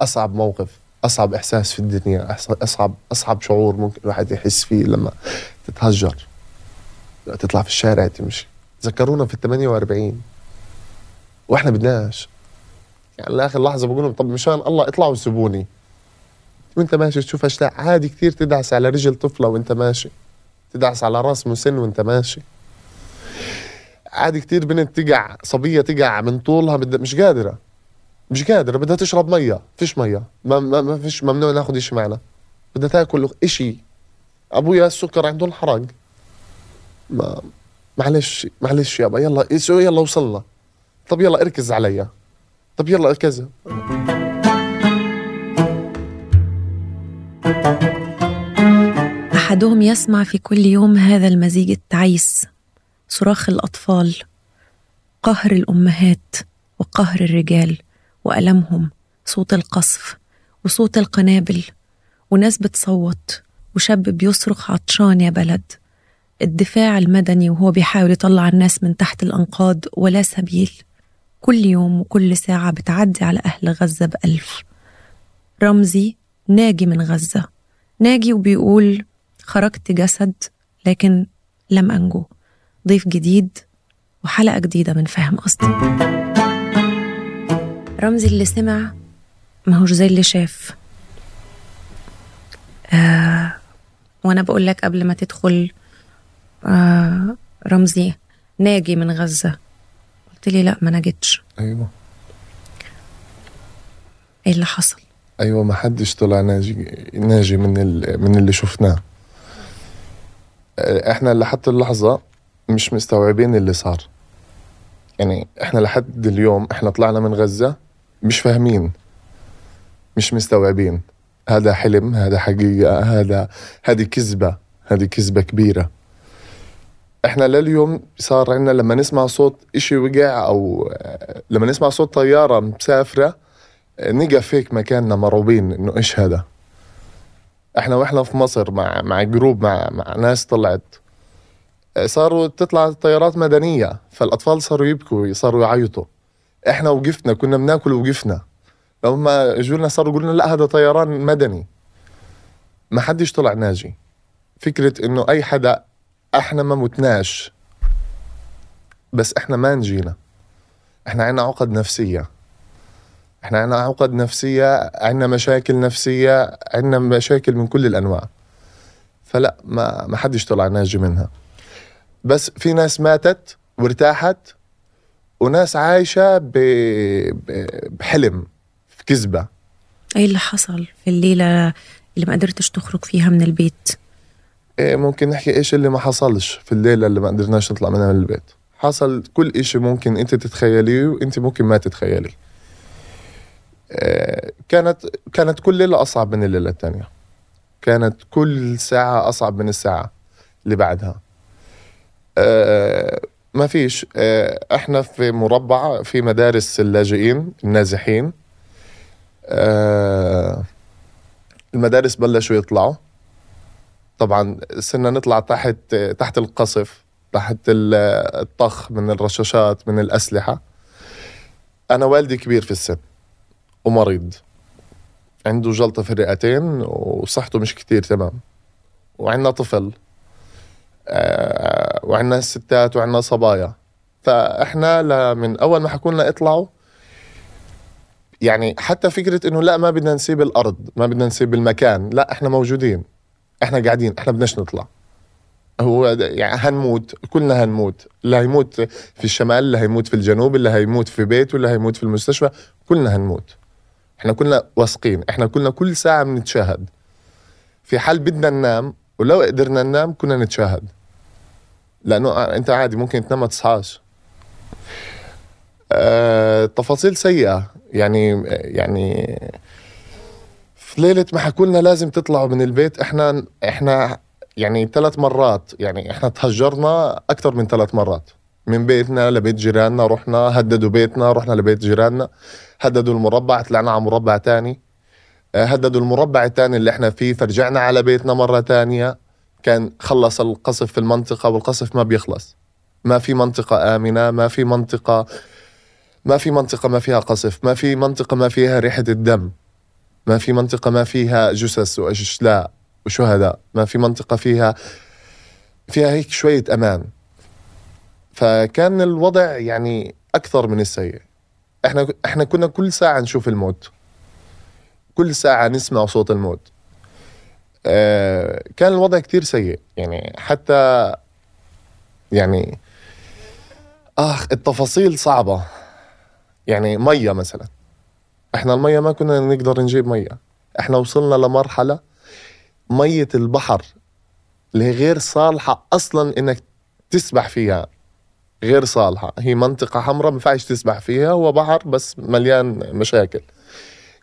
أصعب موقف أصعب إحساس في الدنيا أصعب أصعب شعور ممكن الواحد يحس فيه لما تتهجر. تطلع في الشارع تمشي. ذكرونا في ال 48 وإحنا بدناش. يعني لآخر لحظة بقولوا طب مشان الله اطلعوا سيبوني وأنت ماشي تشوف اشلاء عادي كثير تدعس على رجل طفلة وأنت ماشي. تدعس على راس مسن وأنت ماشي. عادي كثير بنت تقع صبية تقع من طولها مش قادرة. مش قادرة بدها تشرب مية. فيش مية. ما, ما, ما فيش ممنوع ناخذ إشي معنا. بدها تاكل إشي. أبويا السكر عنده انحرق ما معلش معلش يابا يلا يلا وصلنا. طب يلا اركز عليا. طب يلا كذا أحدهم يسمع في كل يوم هذا المزيج التعيس. صراخ الأطفال قهر الأمهات وقهر الرجال. وألمهم صوت القصف وصوت القنابل وناس بتصوت وشاب بيصرخ عطشان يا بلد. الدفاع المدني وهو بيحاول يطلع الناس من تحت الأنقاض ولا سبيل. كل يوم وكل ساعة بتعدي على أهل غزة بألف. رمزي ناجي من غزة. ناجي وبيقول خرجت جسد لكن لم أنجو. ضيف جديد وحلقة جديدة من فهم قصدي. رمزي اللي سمع ما هوش زي اللي شاف. آه وأنا بقول لك قبل ما تدخل آه رمزي ناجي من غزة. قلت لي لا ما نجتش. أيوه. إيه اللي حصل؟ أيوه ما حدش طلع ناجي ناجي من من اللي شفناه. آه، إحنا لحد اللحظة مش مستوعبين اللي صار. يعني إحنا لحد اليوم إحنا طلعنا من غزة مش فاهمين مش مستوعبين. هذا حلم هذا حقيقة هذا هذه كذبة هذه كذبة كبيرة. إحنا لليوم صار عندنا لما نسمع صوت إشي وقع أو لما نسمع صوت طيارة مسافرة نقف هيك مكاننا مرعوبين إنه إيش هذا؟ إحنا وإحنا في مصر مع مع جروب مع مع ناس طلعت. صاروا تطلع طيارات مدنية فالأطفال صاروا يبكوا صاروا يعيطوا. إحنا وقفنا كنا بناكل وقفنا. لما اجوا صاروا يقولوا لا هذا طيران مدني. ما حدش طلع ناجي. فكرة إنه أي حدا إحنا ما متناش. بس إحنا ما نجينا. إحنا عنا عقد نفسية. إحنا عنا عقد نفسية عنا مشاكل نفسية عنا مشاكل من كل الأنواع. فلا ما ما حدش طلع ناجي منها. بس في ناس ماتت وارتاحت وناس عايشة ب... بحلم في كذبة. إيه اللي حصل في الليلة اللي ما قدرتش تخرج فيها من البيت؟ إيه ممكن نحكي إيش اللي ما حصلش في الليلة اللي ما قدرناش نطلع منها من البيت. حصل كل إشي ممكن أنت تتخيليه وأنت ممكن ما تتخيلي إيه كانت كانت كل ليلة أصعب من الليلة الثانية كانت كل ساعة أصعب من الساعة اللي بعدها. إيه ما فيش. آه، إحنا في مربع في مدارس اللاجئين النازحين. آه، المدارس بلشوا يطلعوا. طبعا صرنا نطلع تحت تحت القصف تحت الطخ من الرشاشات من الأسلحة. أنا والدي كبير في السن ومريض. عنده جلطة في الرئتين وصحته مش كتير تمام. وعندنا طفل. وعندنا ستات وعندنا صبايا. فإحنا من أول ما حكوا لنا اطلعوا يعني حتى فكرة إنه لا ما بدنا نسيب الأرض ما بدنا نسيب المكان لا إحنا موجودين إحنا قاعدين إحنا بدناش نطلع. هو يعني هنموت كلنا هنموت. اللي هيموت في الشمال اللي هيموت في الجنوب اللي هيموت في بيته اللي هيموت في المستشفى كلنا هنموت. إحنا كلنا واثقين إحنا كلنا كل ساعة بنتشاهد. في حال بدنا ننام ولو قدرنا ننام كنا نتشاهد. لأنه أنت عادي ممكن تنام ما تصحاش. أه تفاصيل سيئة. يعني يعني في ليلة ما حكوا لنا لازم تطلعوا من البيت. إحنا إحنا يعني ثلاث مرات يعني إحنا تهجرنا أكثر من ثلاث مرات. من بيتنا لبيت جيراننا رحنا هددوا بيتنا رحنا لبيت جيراننا هددوا المربع طلعنا على مربع تاني. أه، هددوا المربع الثاني اللي إحنا فيه فرجعنا على بيتنا مرة تانية. كان خلص القصف في المنطقة والقصف ما بيخلص. ما في منطقة آمنة ما في منطقة ما في منطقة ما فيها قصف ما في منطقة ما فيها ريحة الدم ما في منطقة ما فيها جثث وأشلاء وشهداء ما في منطقة فيها فيها هيك شوية أمان. فكان الوضع يعني أكثر من السيء. إحنا إحنا كنا كل ساعة نشوف الموت. كل ساعة نسمع صوت الموت. كان الوضع كتير سيء. يعني حتى يعني آخ التفاصيل صعبة. يعني مية مثلا. إحنا المية ما كنا نقدر نجيب مية. إحنا وصلنا لمرحلة مية البحر اللي هي غير صالحة أصلا إنك تسبح فيها. غير صالحة. هي منطقة حمراء ما ينفعش تسبح فيها. هو بحر بس مليان مشاكل.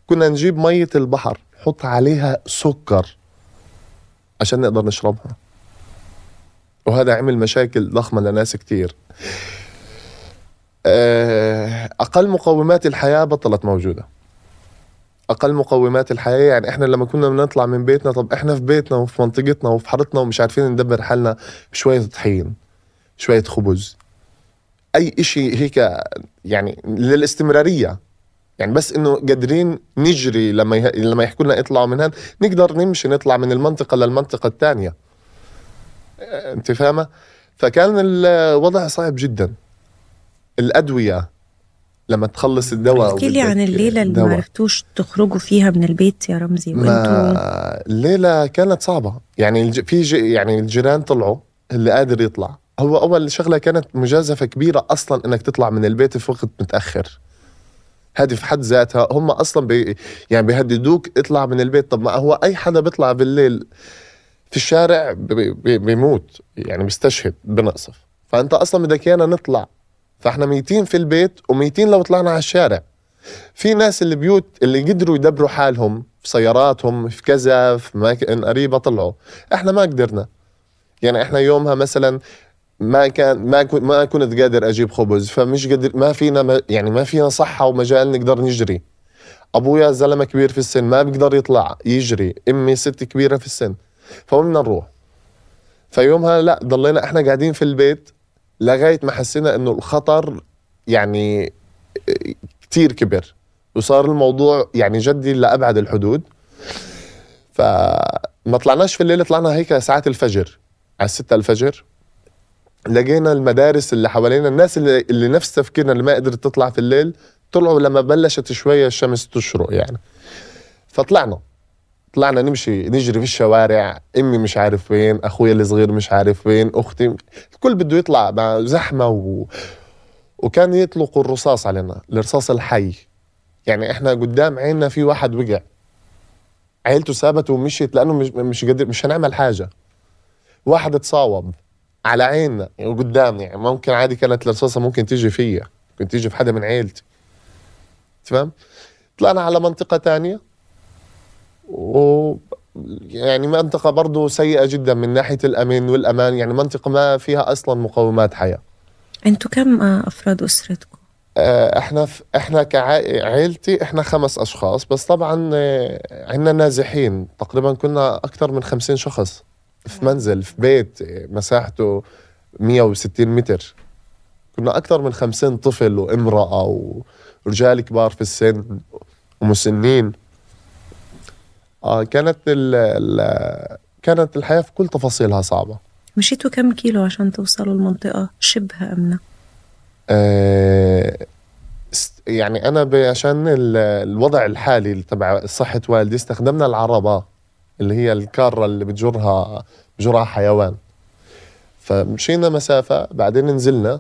كنا نجيب مية البحر نحط عليها سكر. عشان نقدر نشربها. وهذا عمل مشاكل ضخمة لناس كتير. آه، أقل مقومات الحياة بطلت موجودة. أقل مقومات الحياة يعني إحنا لما كنا بنطلع من بيتنا طب إحنا في بيتنا وفي منطقتنا وفي حارتنا ومش عارفين ندبر حالنا بشوية طحين شوية خبز. أي إشي هيك يعني للاستمرارية. يعني بس إنه قادرين نجري لما يه... لما يحكوا لنا اطلعوا من هون نقدر نمشي نطلع من المنطقة للمنطقة الثانية. أنت فاهمة؟ فكان الوضع صعب جدا. الأدوية لما تخلص الدواء احكي لي عن الليلة اللي ما عرفتوش تخرجوا فيها من البيت يا رمزي وانتوا؟ الليلة كانت صعبة. يعني الج... في ج... يعني الجيران طلعوا اللي قادر يطلع. هو أول شغلة كانت مجازفة كبيرة أصلا إنك تطلع من البيت في وقت متأخر. هذه في حد ذاتها. هم أصلا بي يعني بيهددوك اطلع من البيت. طب ما هو أي حدا بيطلع بالليل في الشارع بي بي بيموت يعني بيستشهد بنقصف. فأنت أصلا بدك إيانا نطلع. فإحنا ميتين في البيت وميتين لو طلعنا على الشارع. في ناس اللي بيوت اللي قدروا يدبروا حالهم في سياراتهم في كذا في اماكن قريبة طلعوا. إحنا ما قدرنا. يعني إحنا يومها مثلا ما كان ما ما كنت قادر أجيب خبز فمش قادر ما فينا يعني ما فينا صحة ومجال نقدر نجري. أبويا زلمة كبير في السن ما بيقدر يطلع يجري أمي ست كبيرة في السن. فقمنا نروح. فيومها لا ضلينا إحنا قاعدين في البيت لغاية ما حسينا إنه الخطر يعني كتير كبر وصار الموضوع يعني جدي لأبعد الحدود. فما طلعناش في الليل طلعنا هيك ساعات الفجر على 6 الفجر. لقينا المدارس اللي حوالينا الناس اللي, اللي نفس تفكيرنا اللي ما قدرت تطلع في الليل طلعوا لما بلشت شوية الشمس تشرق يعني. فطلعنا. طلعنا نمشي نجري في الشوارع. أمي مش عارف وين أخويا الصغير مش عارف وين أختي الكل بده يطلع مع زحمة و... وكان يطلقوا الرصاص علينا الرصاص الحي. يعني إحنا قدام عيننا في واحد وقع. عيلته سابته ومشيت لأنه مش مش قادر مش هنعمل حاجة. واحد تصاوب على عيننا يعني قدامنا يعني ممكن عادي كانت الرصاصة ممكن تيجي فيا ممكن تيجي في حدا من عيلتي تمام طلعنا على منطقة تانية و يعني منطقة برضو سيئة جدا من ناحية الأمن والأمان يعني منطقة ما فيها أصلا مقومات حياة أنتوا كم أفراد أسرتكم؟ آه، إحنا. إحنا كعائلتي إحنا خمس أشخاص بس طبعا آه، عندنا نازحين تقريبا كنا أكثر من خمسين شخص في منزل في بيت مساحته 160 متر. كنا أكثر من 50 طفل وامرأة ورجال كبار في السن ومسنين. آه كانت ال ال كانت الحياة في كل تفاصيلها صعبة. مشيتوا كم كيلو عشان توصلوا لمنطقة شبه أمنة؟ آه يعني أنا عشان الوضع الحالي تبع صحة والدي استخدمنا العربة. اللي هي الكارة اللي بتجرها بجرها حيوان. فمشينا مسافة بعدين نزلنا.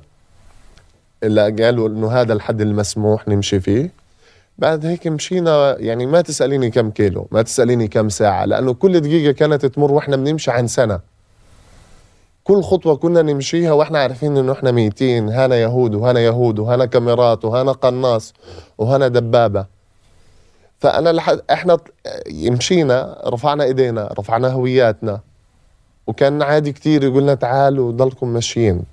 إلا قالوا إنه هذا الحد المسموح نمشي فيه. بعد هيك مشينا يعني ما تسأليني كم كيلو ما تسأليني كم ساعة لأنه كل دقيقة كانت تمر وإحنا بنمشي عن سنة. كل خطوة كنا نمشيها وإحنا عارفين إنه إحنا ميتين هنا يهود وهنا يهود وهنا كاميرات وهنا قناص وهنا دبابة. فأنا لحد إحنا مشينا رفعنا إيدينا رفعنا هوياتنا. وكان عادي كتير يقولنا تعالوا ضلكم ماشيين.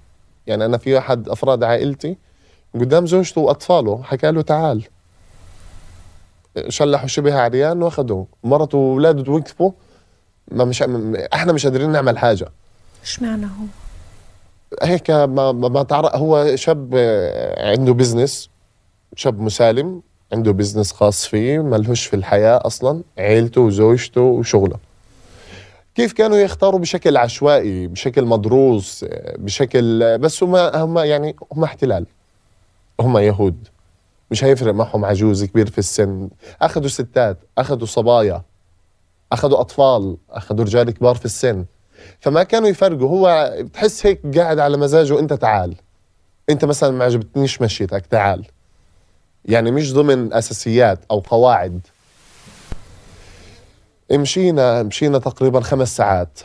يعني أنا في أحد أفراد عائلتي قدام زوجته وأطفاله حكى له تعال. شلحوا شبه عريان وأخذوه. مرته واولاده وقفوا. ما مش إحنا مش قادرين نعمل حاجة. إيش معنى هو؟ هيك ما ما تعرف هو شاب عنده business شاب مسالم. عنده business خاص فيه ملهوش في الحياة أصلا عيلته وزوجته وشغله. كيف كانوا يختاروا بشكل عشوائي بشكل مدروس بشكل بس هم هم يعني هم احتلال. هم يهود. مش هيفرق معهم عجوز كبير في السن. أخذوا ستات أخذوا صبايا أخذوا أطفال أخذوا رجال كبار في السن. فما كانوا يفرقوا. هو بتحس هيك قاعد على مزاجه أنت تعال. أنت مثلا ما عجبتنيش مشيتك تعال. يعني مش ضمن أساسيات أو قواعد. مشينا مشينا تقريبا خمس ساعات.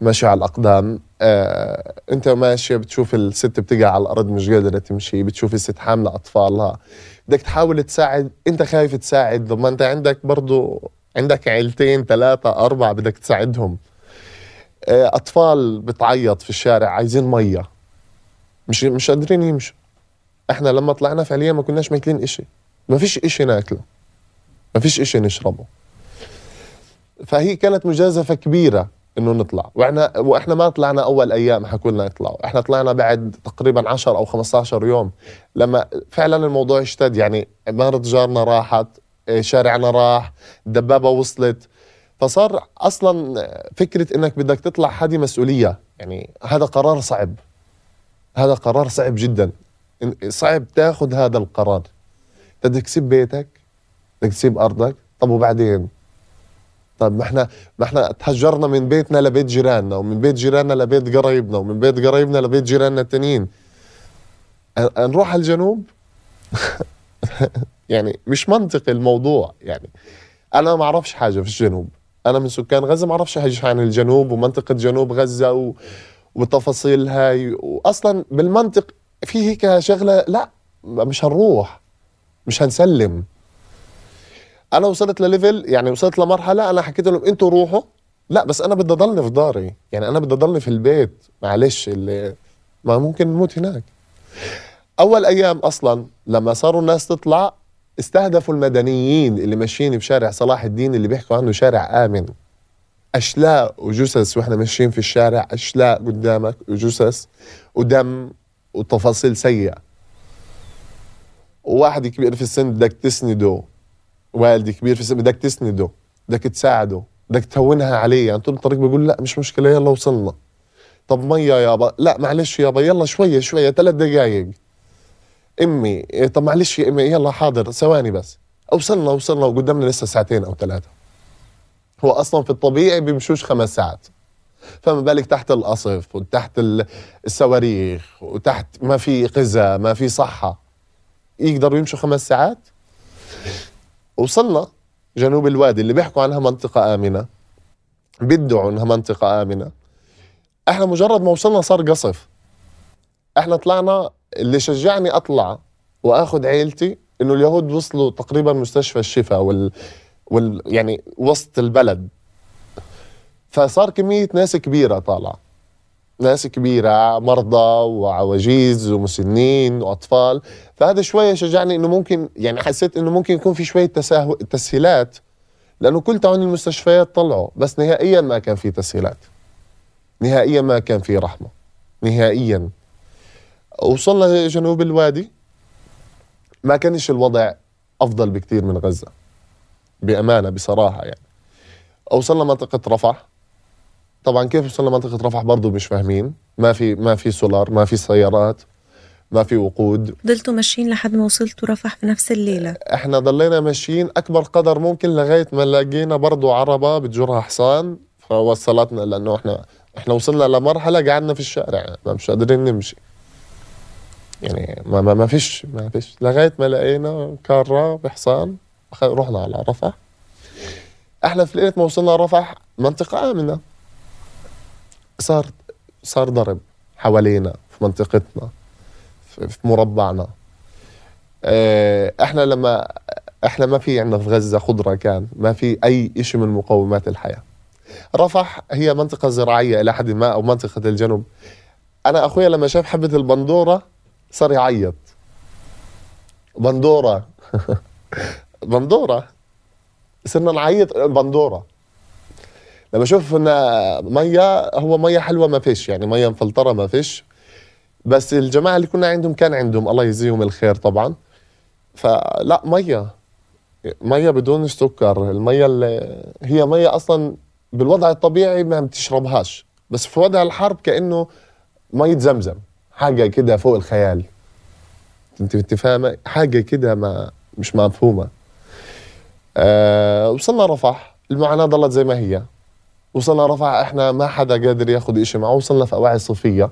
ماشي على الأقدام. آه، أنت ماشي بتشوف الست بتقع على الأرض مش قادرة تمشي بتشوف الست حاملة أطفالها. بدك تحاول تساعد أنت خايف تساعد. ما أنت عندك برضو عندك عيلتين ثلاثة أربعة بدك تساعدهم. آه، أطفال بتعيط في الشارع عايزين مية. مش مش قادرين يمشوا. إحنا لما طلعنا فعليا ما كناش ماكلين إشي. ما فيش إشي ناكله. ما فيش إشي نشربه. فهي كانت مجازفة كبيرة إنه نطلع. وإحنا وإحنا ما طلعنا أول أيام حكوا لنا اطلعوا. إحنا طلعنا بعد تقريبا 10 أو 15 يوم. لما فعلا الموضوع اشتد. يعني عمارة جارنا راحت شارعنا راح الدبابة وصلت. فصار أصلا فكرة إنك بدك تطلع هذه مسؤولية. يعني هذا قرار صعب. هذا قرار صعب جدا. صعب تاخذ هذا القرار. بدك تسيب بيتك بدك تسيب أرضك طب وبعدين؟ طب ما إحنا ما إحنا تهجرنا من بيتنا لبيت جيراننا ومن بيت جيراننا لبيت قرايبنا ومن بيت قرايبنا لبيت جيراننا التانيين. نروح على الجنوب؟ يعني مش منطقي الموضوع يعني. أنا ما أعرفش حاجة في الجنوب. أنا من سكان غزة ما أعرفش حاجة عن الجنوب ومنطقة جنوب غزة و... والتفاصيل هاي. واصلا بالمنطق في هيك شغله لا مش هنروح مش هنسلم. أنا وصلت لليفل يعني وصلت لمرحلة أنا حكيت لهم أنتوا روحوا. لا بس أنا بدي أضلني في داري. يعني أنا بدي أضلني في البيت. معلش اللي ما ممكن نموت هناك. أول أيام أصلا لما صاروا الناس تطلع استهدفوا المدنيين اللي ماشيين بشارع صلاح الدين اللي بيحكوا عنه شارع آمن. أشلاء وجثث وإحنا ماشيين في الشارع أشلاء قدامك وجثث ودم وتفاصيل سيئة. وواحد كبير في السن بدك تسنده والدي كبير في السن بدك تسنده بدك تساعده بدك تهونها عليه. يعني طول الطريق بقول لا مش مشكلة يلا وصلنا. طب مية يابا لا معلش يابا يلا شوية شوية ثلاث دقائق أمي طب معلش يا أمي يلا حاضر ثواني بس. وصلنا وصلنا وقدامنا لسه ساعتين أو ثلاثة. هو أصلا في الطبيعي بيمشوش خمس ساعات. فما بالك تحت القصف وتحت الصواريخ وتحت ما في غذاء ما في صحة. يقدروا يمشوا خمس ساعات؟ وصلنا جنوب الوادي اللي بيحكوا عنها منطقة آمنة. بيدعوا إنها منطقة آمنة. إحنا مجرد ما وصلنا صار قصف. إحنا طلعنا اللي شجعني أطلع وأخذ عيلتي إنه اليهود وصلوا تقريبا مستشفى الشفاء وال, وال يعني وسط البلد. فصار كمية ناس كبيرة طالعة. ناس كبيرة مرضى وعواجيز ومسنين وأطفال. فهذا شوية شجعني إنه ممكن يعني حسيت إنه ممكن يكون في شوية تسهيلات. لأنه كل تعاون المستشفيات طلعوا بس نهائيا ما كان في تسهيلات. نهائيا ما كان في رحمة. نهائيا. وصلنا جنوب الوادي. ما كانش الوضع أفضل بكثير من غزة. بأمانة بصراحة يعني. وصلنا منطقة رفح. طبعا كيف وصلنا منطقه رفح برضه مش فاهمين. ما في ما في سولار ما في سيارات ما في وقود. ضلتوا ماشيين لحد ما وصلتوا رفح في نفس الليلة. إحنا ضلينا ماشيين. أكبر قدر ممكن لغاية ما لقينا برضه عربة بتجرها حصان فوصلتنا لأنه إحنا إحنا وصلنا لمرحلة قعدنا في الشارع. ما مش قادرين نمشي. يعني ما ما, ما فيش ما فيش. لغاية ما لقينا كارة بحصان. رحنا على رفح. إحنا في ليلة ما وصلنا رفح منطقة آمنة. صار صار ضرب حوالينا في منطقتنا في مربعنا. آه، إحنا لما إحنا ما في عندنا في غزة خضرة كان ما في أي شيء من مقومات الحياة. رفح هي منطقة زراعية إلى حد ما أو منطقة الجنوب. أنا أخويا لما شاف حبة البندورة صار يعيط. بندورة. بندورة. صرنا نعيط. بندورة. لما أشوف إن مية هو مية حلوة ما فيش يعني مية مفلتره ما فيش. بس الجماعة اللي كنا عندهم كان عندهم الله يجزيهم الخير طبعا. فلا مية. مية بدون سكر. المية اللي هي مية أصلا بالوضع الطبيعي ما بتشربهاش. بس في وضع الحرب كأنه مية زمزم حاجة كده فوق الخيال. أنت انت فاهمه حاجة كده ما مش مفهومة. آه وصلنا رفح. المعاناة ضلت زي ما هي. وصلنا رفح إحنا ما حدا قادر ياخذ إشي معه. وصلنا في أواعي صيفيه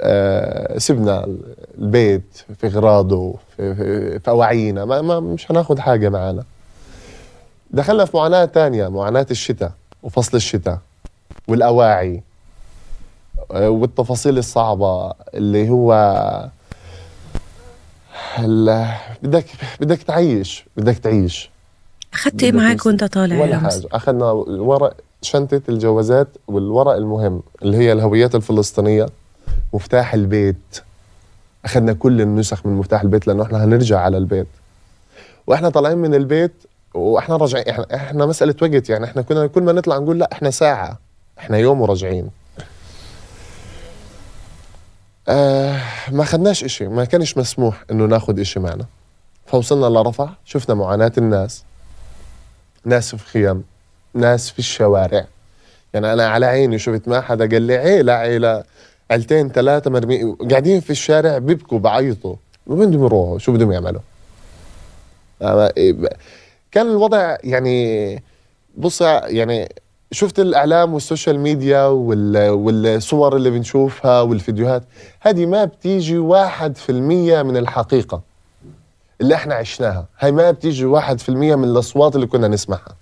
آه سبنا البيت في اغراضه في, في, في أواعينا. ما, ما مش هناخذ حاجة معنا دخلنا في معاناة تانية معاناة الشتاء وفصل الشتاء والأواعي آه، والتفاصيل الصعبة اللي هو بدك بدك تعيش بدك تعيش. اخدت إيه معاك. وأنت طالع ولا حاجة. أخذنا ورق شنطة الجوازات والورق المهم اللي هي الهويات الفلسطينية مفتاح البيت. أخذنا كل النسخ من مفتاح البيت لأنه إحنا هنرجع على البيت. وإحنا طالعين من البيت وإحنا راجعين إحنا, إحنا مسألة وقت يعني. إحنا كنا كل ما نطلع نقول لا إحنا ساعة. إحنا يوم وراجعين. آه ما خدناش إشي. ما كانش مسموح إنه ناخذ إشي معنا. فوصلنا لرفح شفنا معاناة الناس. ناس في خيام ناس في الشوارع. يعني أنا على عيني شفت ما حدا قال لي عيلة عيلة عيلتين ثلاثة مرمي قاعدين في الشارع بيبكوا بعيطوا. وين بدهم يروحوا شو بدهم يعملوا؟ إيه، كان الوضع يعني بص يعني شفت الإعلام وال social media وال- والصور اللي بنشوفها والفيديوهات هذه ما بتيجي واحد في المية من الحقيقة. اللي إحنا عشناها. هاي ما بتيجي واحد في المية من الأصوات اللي كنا نسمعها.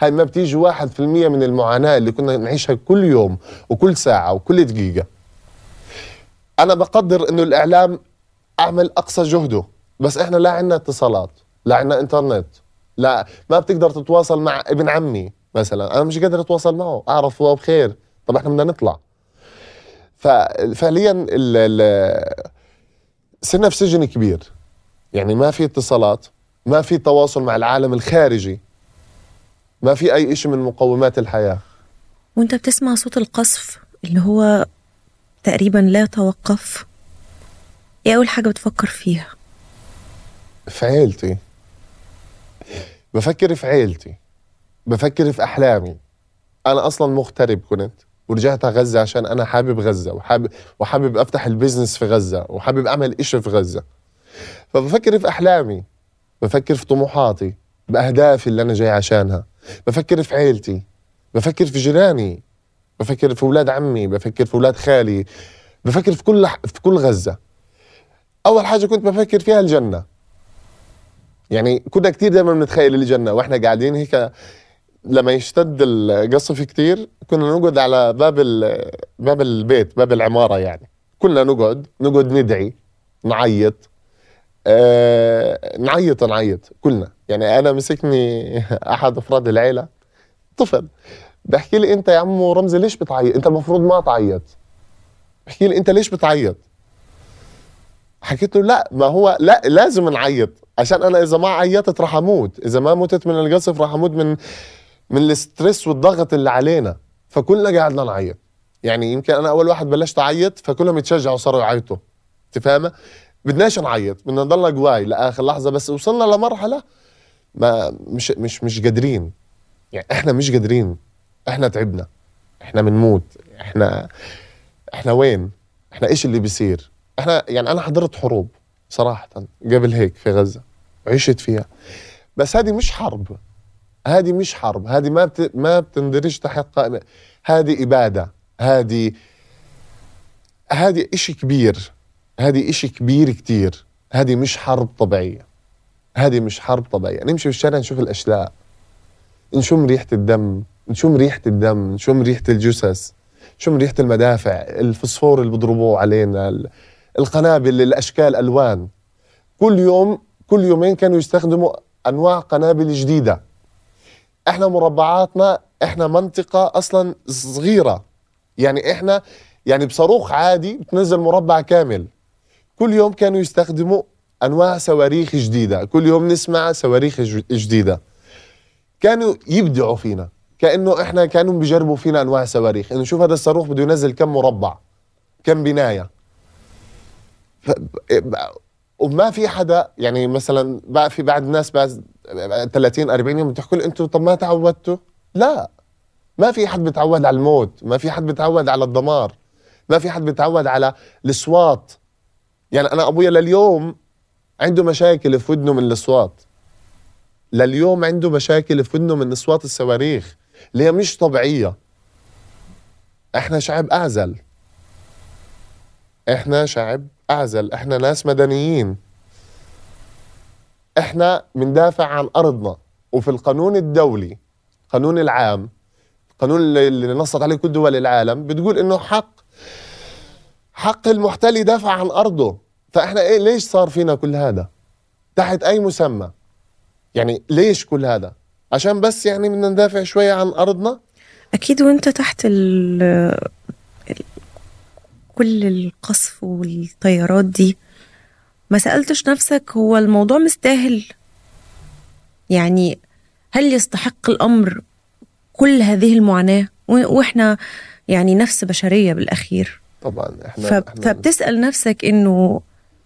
هاي ما بتيجي واحد في المية من المعاناة اللي كنا نعيشها كل يوم وكل ساعة وكل دقيقة. أنا بقدر إنه الإعلام أعمل أقصى جهده بس إحنا لا عنا اتصالات لا عنا إنترنت لا ما بتقدر تتواصل مع ابن عمي مثلا. أنا مش قادر أتواصل معه أعرف هو بخير. طب إحنا بدنا نطلع. ففعليا ال- ال- صرنا في سجن كبير. يعني ما في اتصالات ما في تواصل مع العالم الخارجي ما في أي شيء من مقومات الحياة. وأنت بتسمع صوت القصف اللي هو تقريبا لا يتوقف. إيه أول حاجة بتفكر فيها؟ في عيلتي. بفكر في عيلتي. بفكر في أحلامي. أنا أصلا مغترب كنت ورجعت على غزة عشان أنا حابب غزة وحابب وحابب أفتح البيزنس في غزة وحابب أعمل إشي في غزة. فبفكر في أحلامي بفكر في طموحاتي بأهدافي اللي أنا جاي عشانها بفكر في عيلتي بفكر في جيراني بفكر في أولاد عمي بفكر في أولاد خالي بفكر في كل في كل غزة. أول حاجة كنت بفكر فيها الجنة. يعني كنا كتير دائما بنتخيل الجنة وإحنا قاعدين هيك لما يشتد القصف كتير كنا نقعد على باب باب البيت باب العمارة يعني. كلنا نقعد نقعد ندعي نعيط. آه نعيط نعيط كلنا. يعني أنا مسكني أحد أفراد العيلة. طفل. بحكي لي أنت يا عمو رمزي ليش بتعيط؟ أنت المفروض ما تعيط. بحكي لي أنت ليش بتعيط؟ حكيت له لا ما هو لا لازم نعيط. عشان أنا إذا ما عيطت راح أموت. إذا ما متت من القصف راح أموت من من الستريس والضغط اللي علينا. فكلنا قاعدنا نعيط. يعني يمكن أنا أول واحد بلشت أعيط فكلهم يتشجعوا صاروا يعيطوا. أنت فاهمة؟ بدناش نعيط بدنا نضلنا قواي لآخر لحظة بس وصلنا لمرحلة ما مش مش مش قادرين. يعني إحنا مش قادرين. إحنا تعبنا. إحنا بنموت إحنا إحنا وين؟ إحنا إيش اللي بيصير؟ إحنا يعني أنا حضرت حروب صراحة قبل هيك في غزة عشت فيها. بس هذه مش حرب. هذه مش حرب. هذه ما بت... ما بتندرج تحت قائمة. هذه إبادة. هذه هذه إشي كبير. هذه إشي كبير كتير. هذه مش حرب طبيعية. هذه مش حرب طبيعية. نمشي في الشارع نشوف الأشلاء. نشم ريحة الدم. نشم ريحة الدم. نشم ريحة الجثث. نشم ريحة المدافع. الفسفور اللي بيضربوه علينا. ال- القنابل الأشكال ألوان. كل يوم كل يومين كانوا يستخدموا أنواع قنابل جديدة. إحنا مربعاتنا إحنا منطقة أصلا صغيرة. يعني إحنا يعني بصاروخ عادي بتنزل مربع كامل. كل يوم كانوا يستخدموا أنواع صواريخ جديدة. كل يوم نسمع صواريخ ج- جديدة. كانوا يبدعوا فينا. كأنه إحنا كانوا بيجربوا فينا أنواع صواريخ. إنه شوف هذا الصاروخ بده ينزل كم مربع كم بناية. ف... وما في حدا يعني مثلا بقى في بعد الناس بعد 30 40 يوم بتحكوا لي أنتم طب ما تعودتوا؟ لا. ما في حد بيتعود على الموت. ما في حد بيتعود على الدمار. ما في حد بيتعود على الأصوات. يعني أنا أبويا لليوم عنده مشاكل في ودنه من الأصوات. لليوم عنده مشاكل في ودنه من أصوات الصواريخ اللي هي مش طبيعية. إحنا شعب أعزل. إحنا شعب أعزل. إحنا ناس مدنيين. إحنا بندافع عن أرضنا. وفي القانون الدولي قانون العام القانون اللي نصت عليه كل دول العالم بتقول إنه حق حق المحتل يدافع عن أرضه. فاحنا إيه ليش صار فينا كل هذا؟ تحت أي مسمى؟ يعني ليش كل هذا؟ عشان بس يعني بدنا ندافع شوية عن أرضنا؟ أكيد وأنت تحت ال كل القصف والطيارات دي ما سألتش نفسك هو الموضوع مستاهل؟ يعني هل يستحق الأمر كل هذه المعاناة؟ وإحنا يعني نفس بشرية بالأخير. طبعا. إحنا فبتسأل نفسك إنه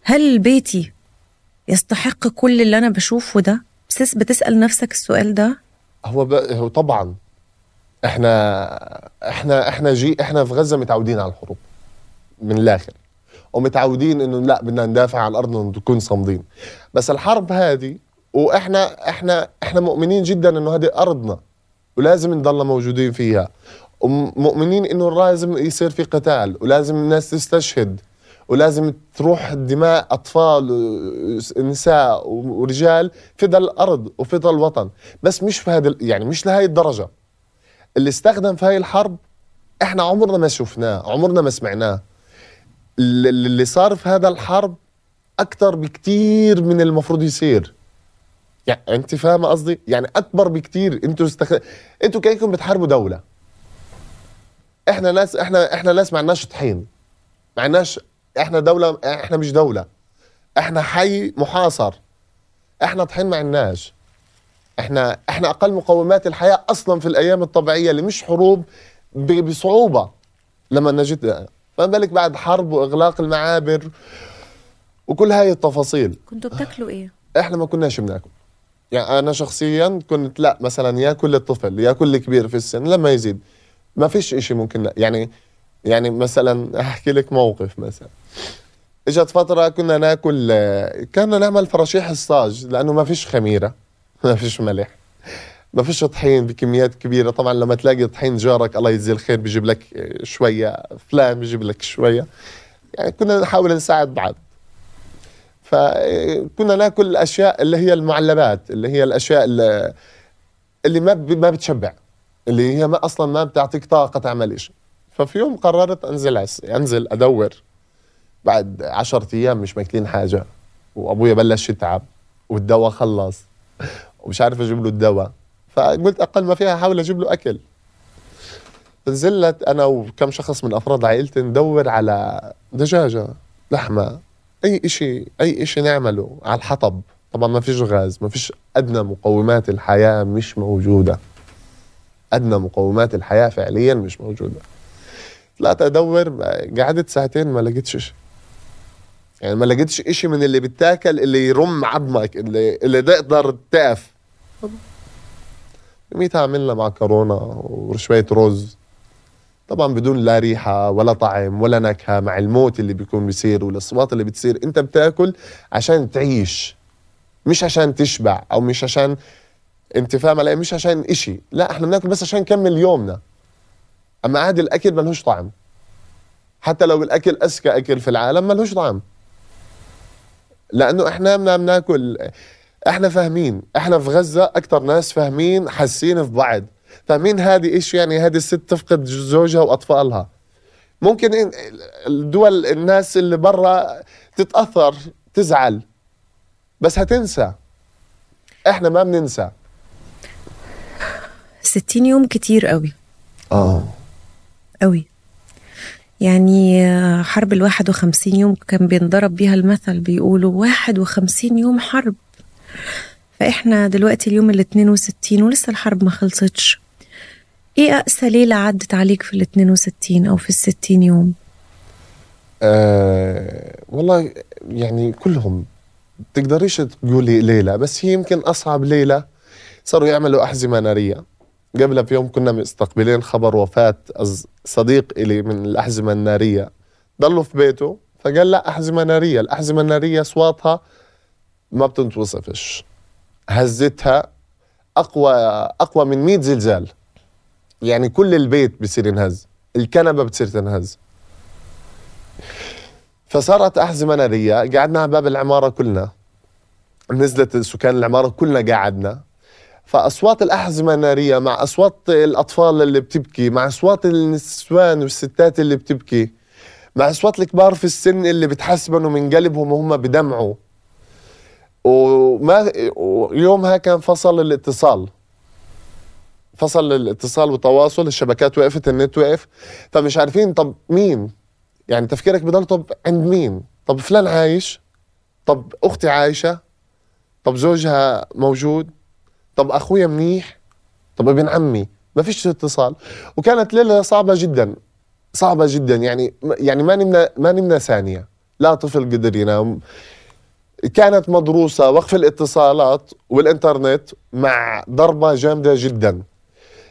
هل بيتي يستحق كل اللي أنا بشوفه ده؟ بتس... بتسأل نفسك السؤال ده؟ هو ب... هو طبعا إحنا إحنا إحنا جي إحنا في غزة متعودين على الحروب من الآخر ومتعودين إنه لا بدنا ندافع عن أرضنا ونكون صامدين. بس الحرب هذه وإحنا إحنا إحنا مؤمنين جدا إنه هذه أرضنا ولازم نضلنا موجودين فيها ومؤمنين إنه لازم يصير في قتال ولازم الناس تستشهد. ولازم تروح دماء أطفال ونساء ورجال فدى الأرض وفدى الوطن. بس مش في هذا يعني مش لهي الدرجة. اللي استخدم في هاي الحرب إحنا عمرنا ما شفناه عمرنا ما سمعناه. اللي صار في هذا الحرب أكثر بكتير من المفروض يصير. يعني أنت فاهمه قصدي؟ يعني أكبر بكتير أنتوا استخ... أنتوا كانكم بتحاربوا دولة؟ إحنا ناس إحنا إحنا ناس ما عندناش طحين. ما عندناش إحنا دولة إحنا مش دولة. إحنا حي محاصر. إحنا طحين ما عندناش إحنا إحنا أقل مقومات الحياة أصلا في الأيام الطبيعية اللي مش حروب بصعوبة. لما نجد فما بالك بعد حرب وإغلاق المعابر وكل هاي التفاصيل. كنتوا بتاكلوا إيه؟ إحنا ما كناش بناكل. يعني أنا شخصيا كنت لا مثلا ياكل الطفل ياكل الكبير في السن لما يزيد ما فيش إشي ممكن يعني يعني مثلا أحكي لك موقف مثلا. إجت فترة كنا نأكل كنا نعمل فراشيح الصاج لأنه ما فيش خميرة ما فيش ملح ما فيش طحين بكميات كبيرة. طبعا لما تلاقي طحين جارك الله يجزيه الخير بيجيب لك شوية فلان بيجيب لك شوية. يعني كنا نحاول نساعد بعض. فكنا نأكل الأشياء اللي هي المعلبات اللي هي الأشياء اللي, اللي ما ما بتشبع اللي هي ما أصلا ما بتعطيك طاقة تعمل شيء ففي يوم قررت أنزل أنزل أدور بعد عشرة أيام مش ماكلين حاجة وأبويا بلش يتعب والدواء خلص ومش عارف أجيب له الدواء. فقلت أقل ما فيها أحاول أجيب له أكل. نزلت أنا وكم شخص من أفراد عائلتي ندور على دجاجة لحمة أي إشي أي إشي نعمله على الحطب. طبعا ما فيش غاز ما فيش أدنى مقومات الحياة مش موجودة. أدنى مقومات الحياة فعليا مش موجودة. طلعت أدور قعدت ساعتين ما لقيتش شيء يعني ما لقيتش إشي من اللي بتاكل اللي يرم عظمك اللي اللي تقدر تقف. يوميتها عملنا معكرونه وشوية رز. طبعا بدون لا ريحة ولا طعم ولا نكهة مع الموت اللي بيكون بيصير والأصوات اللي بتصير. أنت بتاكل عشان تعيش مش عشان تشبع أو مش عشان أنت فاهم علي؟ مش عشان إشي. لا إحنا بناكل بس عشان نكمل يومنا. أما عادي الأكل ملهوش طعم. حتى لو الأكل أذكى أكل في العالم ملهوش طعم. لأنه إحنا بدنا بناكل. إحنا فاهمين. إحنا في غزة أكثر ناس فاهمين حاسين في بعض. فاهمين هذه إيش يعني هذه الست تفقد زوجها وأطفالها. ممكن الدول الناس اللي برا تتأثر تزعل. بس هتنسى. إحنا ما بننسى. 60 يوم كتير قوي. آه. قوي. يعني حرب الواحد وخمسين يوم كان بينضرب بيها المثل بيقولوا واحد وخمسين يوم حرب. فإحنا دلوقتي اليوم ال 62 ولسه الحرب ما خلصتش. إيه أقسى ليلة عدت عليك في ال 62 أو في ال 60 يوم؟ آه والله يعني كلهم. تقدريش تقولي ليلة بس هي يمكن أصعب ليلة صاروا يعملوا أحزمة نارية. قبلها في يوم كنا مستقبلين خبر وفاة صديق إلي من الأحزمة النارية. ضلوا في بيته فقال لا أحزمة نارية. الأحزمة النارية أصواتها ما بتنتوصفش هزتها أقوى أقوى من 100 زلزال. يعني كل البيت بصير ينهز. الكنبة بتصير تنهز. فصارت أحزمة نارية. قعدنا على باب العمارة كلنا. نزلت سكان العمارة كلنا قعدنا. فأصوات الأحزمة النارية مع أصوات الأطفال اللي بتبكي مع أصوات النسوان والستات اللي بتبكي مع أصوات الكبار في السن اللي بتحسبنوا من قلبهم وهم بدمعوا وما يومها كان فصل الاتصال. فصل الاتصال والتواصل الشبكات وقفت النت وقف. فمش عارفين طب مين؟ يعني تفكيرك بضل طب عند مين؟ طب فلان عايش طب أختي عايشة طب زوجها موجود. طب أخويا منيح؟ طب ابن عمي؟ ما فيش اتصال. وكانت ليلة صعبة جدا صعبة جدا. يعني يعني ما نمنا ما نمنا ثانية. لا طفل قدر ينام. كانت مدروسة وقف الاتصالات والإنترنت مع ضربة جامدة جدا.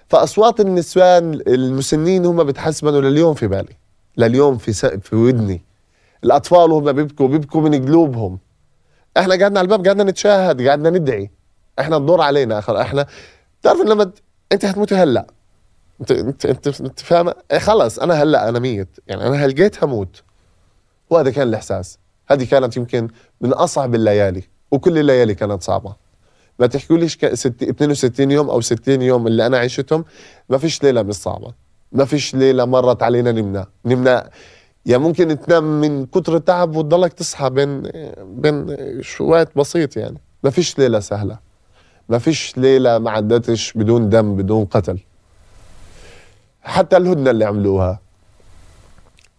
فأصوات النسوان المسنين هم بتحسبنوا لليوم في بالي. لليوم في في ودني. الأطفال وهم بيبكوا بيبكوا من قلوبهم. إحنا قعدنا على الباب قعدنا نتشاهد قعدنا ندعي. إحنا الدور علينا اخر إحنا بتعرف لما أنت هتموتي هلأ. انت انت انت, أنت فاهمة؟ إيه خلص أنا هلأ أنا ميت. يعني أنا هلقيت هموت. وهذا كان الإحساس. هذه كانت يمكن من أصعب الليالي وكل الليالي كانت صعبة. ما تحكوليش 62 يوم أو 60 يوم اللي أنا عشتهم ما فيش ليلة مش صعبة. ما فيش ليلة مرت علينا نمنا. نمنا يا ممكن تنام من كتر التعب وتضلك تصحى بين بين شوية بسيط يعني. ما فيش ليلة سهلة. ما فيش ليلة ما عدتش بدون دم بدون قتل. حتى الهدنة اللي عملوها.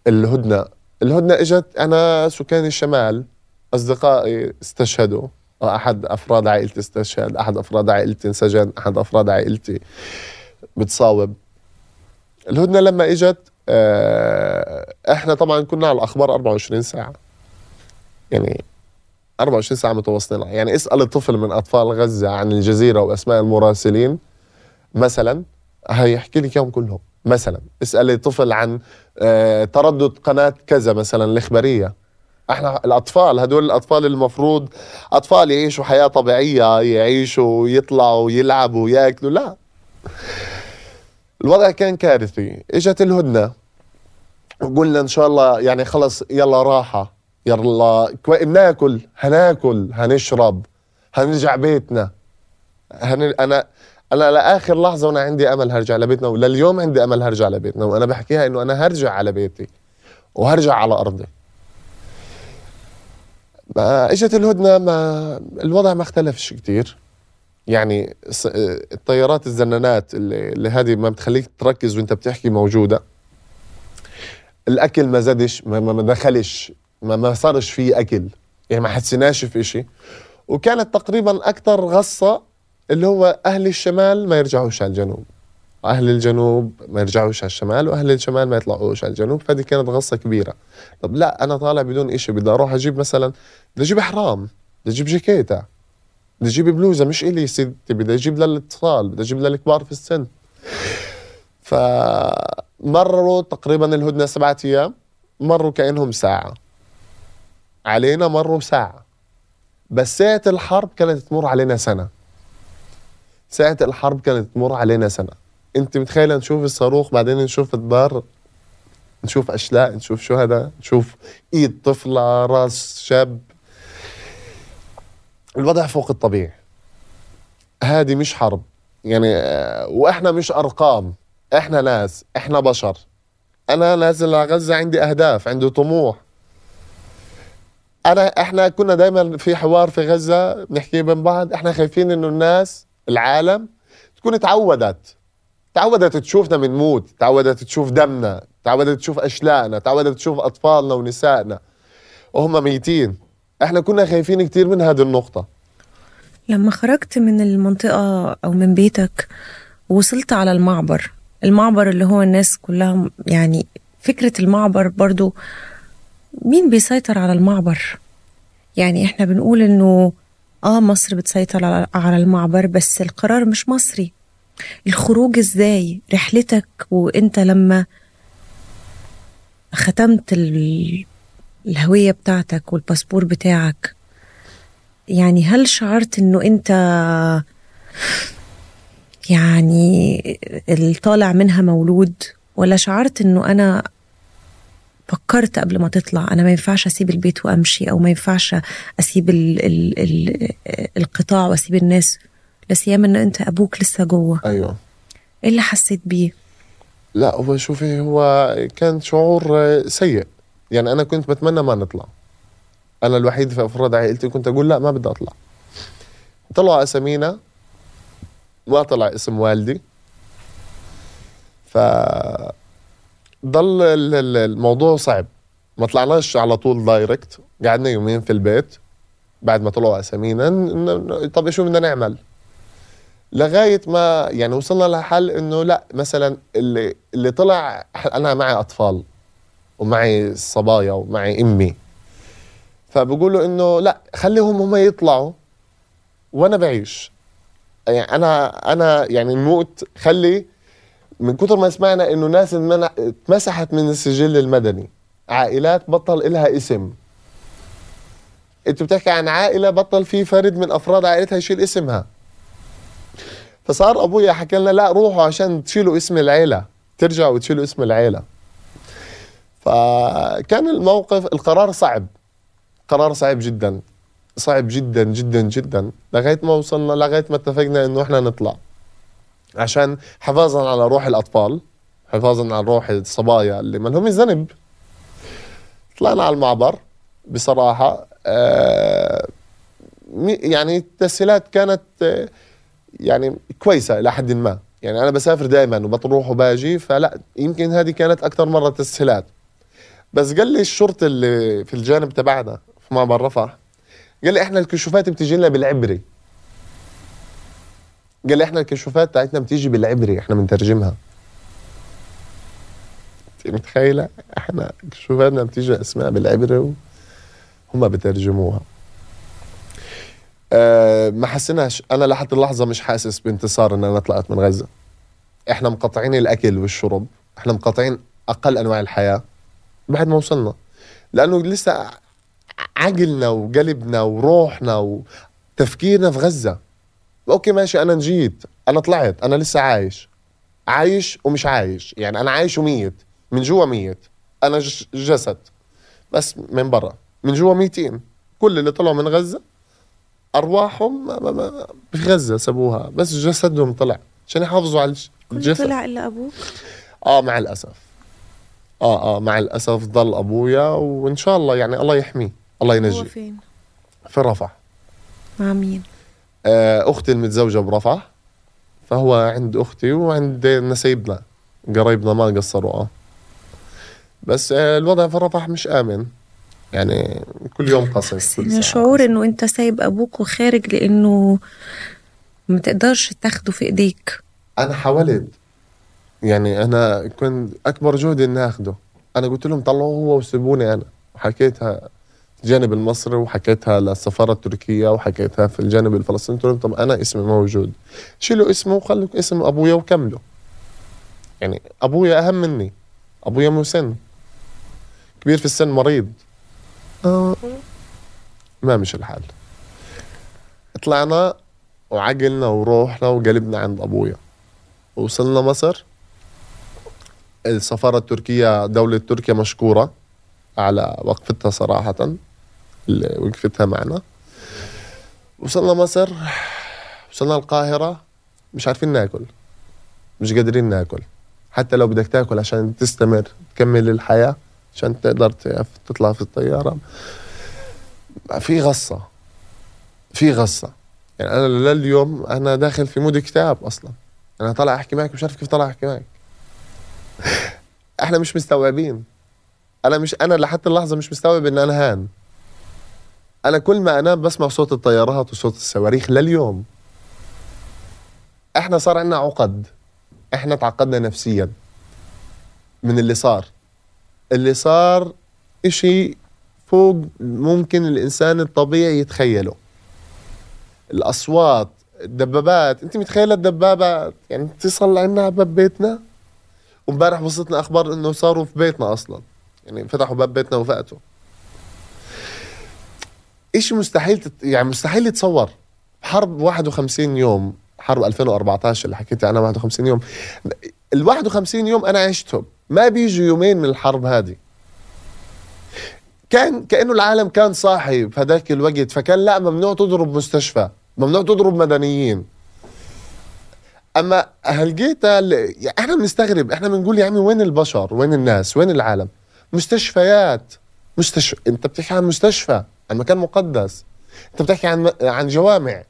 الهدنة الهدنة إجت أنا سكان الشمال أصدقائي استشهدوا. أحد أفراد عائلتي استشهد أحد أفراد عائلتي انسجن أحد أفراد عائلتي بتصاوب. الهدنة لما إجت آه، إحنا طبعا كنا على الأخبار 24 ساعة. يعني 24 ساعة متواصلين يعني اسأل الطفل من أطفال غزة عن الجزيرة وأسماء المراسلين مثلا هيحكي لك إياهم كلهم. مثلا اسالي طفل عن آه، تردد قناة كذا مثلا الإخبارية. إحنا الأطفال هدول الأطفال المفروض أطفال يعيشوا حياة طبيعية يعيشوا يطلعوا يلعبوا ياكلوا لا. الوضع كان كارثي. إجت الهدنة وقلنا إن شاء الله يعني خلص يلا راحة. يلا بناكل هناكل هنشرب هنرجع بيتنا. هن... أنا أنا لآخر لحظة وأنا عندي أمل هرجع لبيتنا ولليوم عندي أمل هرجع لبيتنا. وأنا بحكيها إنه أنا هرجع على بيتي وهرجع على أرضي. ما إجت الهدنة ما الوضع ما اختلفش كتير. يعني الطيارات الزنانات اللي, اللي هذه ما بتخليك تركز وأنت بتحكي موجودة. الأكل ما زادش ما, ما دخلش. ما, ما صارش فيه أكل. يعني ما حسيناش في شيء وكانت تقريبا أكثر غصة اللي هو أهل الشمال ما يرجعوش على الجنوب. أهل الجنوب ما يرجعوش على الشمال وأهل الشمال ما يطلعوش على الجنوب. فدي كانت غصة كبيرة. طب لا أنا طالع بدون إشي بدي أروح أجيب مثلا بدي أجيب حرام بدي أجيب جاكيته بدي أجيب بلوزة مش إلي ستي بدي أجيب للاطفال بدي أجيب للكبار في السن. فمروا تقريبا الهدنة سبعة أيام مروا كأنهم ساعة. علينا مروا ساعه بس ساعة الحرب كانت تمر علينا سنة. ساعة الحرب كانت تمر علينا سنة. انت متخيلة نشوف الصاروخ بعدين نشوف الدار نشوف أشلاء نشوف شهداء نشوف إيد طفلة راس شاب. الوضع فوق الطبيعي. هذه مش حرب. يعني وإحنا مش أرقام. إحنا ناس إحنا بشر. أنا نازل على غزة عندي أهداف عندي طموح. أنا إحنا كنا دائما في حوار في غزة بنحكي بين بعض إحنا خايفين إنه الناس العالم تكون تعودت تعودت تشوفنا بنموت تعودت تشوف دمنا تعودت تشوف أشلاءنا تعودت تشوف أطفالنا ونسائنا. وهم ميتين. إحنا كنا خايفين كتير من هذه النقطة. لما خرجت من المنطقة أو من بيتك وصلت على المعبر. المعبر اللي هو الناس كلها يعني فكرة المعبر برضو مين بيسيطر على المعبر؟ يعني إحنا بنقول إنه آه مصر بتسيطر على- المعبر بس القرار مش مصري. الخروج إزاي؟ رحلتك وإنت لما ختمت ال- الهوية بتاعتك والباسبور بتاعك يعني هل شعرت إنه إنت يعني الطالع منها مولود؟ ولا شعرت إنه أنا فكرت قبل ما تطلع أنا ما ينفعش أسيب البيت وأمشي أو ما ينفعش أسيب ال ال ال القطاع وأسيب الناس لا سيما إن أنت أبوك لسه جوه. أيوه. إيه اللي حسيت بيه؟ لا هو شوفي هو كان شعور سيء. يعني أنا كنت بتمنى ما نطلع. أنا الوحيد في أفراد عائلتي كنت أقول لا ما بدي أطلع. طلعوا أسامينا ما طلع اسم والدي. ف ضل ال- ال- الموضوع صعب. ما طلعناش على طول دايركت قعدنا يومين في البيت. بعد ما طلعوا أسامينا طب شو بدنا نعمل؟ لغاية ما يعني وصلنا لحل إنه لا مثلا اللي اللي طلع أنا معي أطفال ومعي صبايا ومعي أمي. فبقولوا إنه لا خليهم هم يطلعوا وأنا بعيش. يعني أنا أنا يعني نموت خلي من كثر ما سمعنا إنه ناس اتمسحت من السجل المدني. عائلات بطل إلها اسم. انت بتحكي عن عائلة بطل في فرد من أفراد عائلتها يشيل اسمها. فصار أبويا حكى لنا لا روحوا عشان تشيلوا اسم العيلة. ترجعوا وتشيلوا اسم العيلة. فكان الموقف القرار صعب. قرار صعب جدا. صعب جدا جدا جدا. لغاية ما وصلنا لغاية ما اتفقنا إنه إحنا نطلع. عشان حفاظا على روح الأطفال حفاظا على روح الصبايا اللي ما لهم ذنب. طلعنا على المعبر بصراحة آه يعني التسهيلات كانت آه يعني كويسة إلى حد ما. يعني أنا بسافر دائما وبروح وباجي فلا يمكن هذه كانت أكثر مرة تسهيلات. بس قال لي الشرطي اللي في الجانب تبعنا في معبر رفح قال لي إحنا الكشوفات بتجي لنا بالعبري. قال لي إحنا الكشوفات تاعتنا بتيجي بالعبري إحنا بنترجمها. أنت متخيلة؟ إحنا كشوفاتنا بتيجي أسماء بالعبري وهم بترجموها. أه ما حسيناش. أنا لحد اللحظة مش حاسس بانتصار إن أنا طلعت من غزة. إحنا مقطعين الأكل والشرب. إحنا مقطعين أقل أنواع الحياة. بعد ما وصلنا. لأنه لسه عقلنا وقلبنا وروحنا وتفكيرنا في غزة. أوكي ماشي أنا نجيت أنا طلعت أنا لسه عايش. عايش ومش عايش. يعني أنا عايش وميت. من جوا ميت. أنا جسد. بس من برا. من جوا ميتين. كل اللي طلعوا من غزة أرواحهم ما- ما- ما- في غزة سابوها. بس جسدهم طلع. عشان يحافظوا على الجسد. طلع إلا أبوك؟ آه مع الأسف. آه آه مع الأسف ضل أبويا وإن شاء الله يعني الله يحميه. الله هو ينجيه فين؟ في رفح. مع مين؟ أختي المتزوجة برفح فهو عند أختي وعند نسيبنا قرايبنا ما قصروا آه. بس آه الوضع في رفح مش آمن. يعني كل يوم قصف كل شعور. إنه أنت سايب أبوك وخارج لأنه ما تقدرش تاخده في إيديك. أنا حاولت. يعني أنا كنت أكبر جهدي إني آخده. أنا قلت لهم طلعوه هو وسيبوني أنا. وحكيتها الجانب المصري وحكيتها للسفارة التركية وحكيتها في الجانب الفلسطيني. طب أنا اسمي موجود. شيلوا اسمه وخلوا اسم أبويا وكملوا. يعني أبويا أهم مني. أبويا مسن. كبير في السن مريض. ما مش الحال. طلعنا وعقلنا وروحنا وقلبنا عند أبويا. وصلنا مصر. السفارة التركية دولة تركيا مشكورة على وقفتها صراحة. اللي وقفتها معنا. وصلنا مصر وصلنا القاهرة مش عارفين ناكل مش قادرين ناكل. حتى لو بدك تاكل عشان تستمر تكمل الحياة عشان تقدر تطلع في الطيارة. في غصة في غصة. يعني أنا لليوم أنا داخل في مود اكتئاب أصلا. أنا طالع أحكي معك مش عارف كيف طالع أحكي معك. إحنا مش مستوعبين. أنا مش أنا لحد اللحظة مش مستوعب إن أنا هان. أنا كل ما أنام بسمع صوت الطيارات وصوت الصواريخ لليوم. إحنا صار عندنا عقد. إحنا تعقدنا نفسيا. من اللي صار. اللي صار إشي فوق ممكن الإنسان الطبيعي يتخيله. الأصوات الدبابات. أنت متخيلة الدبابات؟ يعني تصل عنا باب بيتنا؟ وإمبارح وصلتنا أخبار إنه صاروا في بيتنا أصلا. يعني فتحوا باب بيتنا وفاتوا. اشي مستحيل تت... يعني مستحيل يتصور. حرب 51 يوم حرب 2014 اللي حكيت عنها 51 يوم. ال 51 يوم أنا عشتهم ما بيجوا يومين من الحرب هذه. كان كأنه العالم كان صاحي في هذاك الوقت فكان لا ممنوع تضرب مستشفى ممنوع تضرب مدنيين. أما هلقيتها يعني إحنا بنستغرب إحنا بنقول يا عمي وين البشر؟ وين الناس؟ وين العالم؟ مستشفيات. مستشفى أنت بتحكي عن مستشفى. عن مكان مقدس. انت بتحكي عن عن جوامع.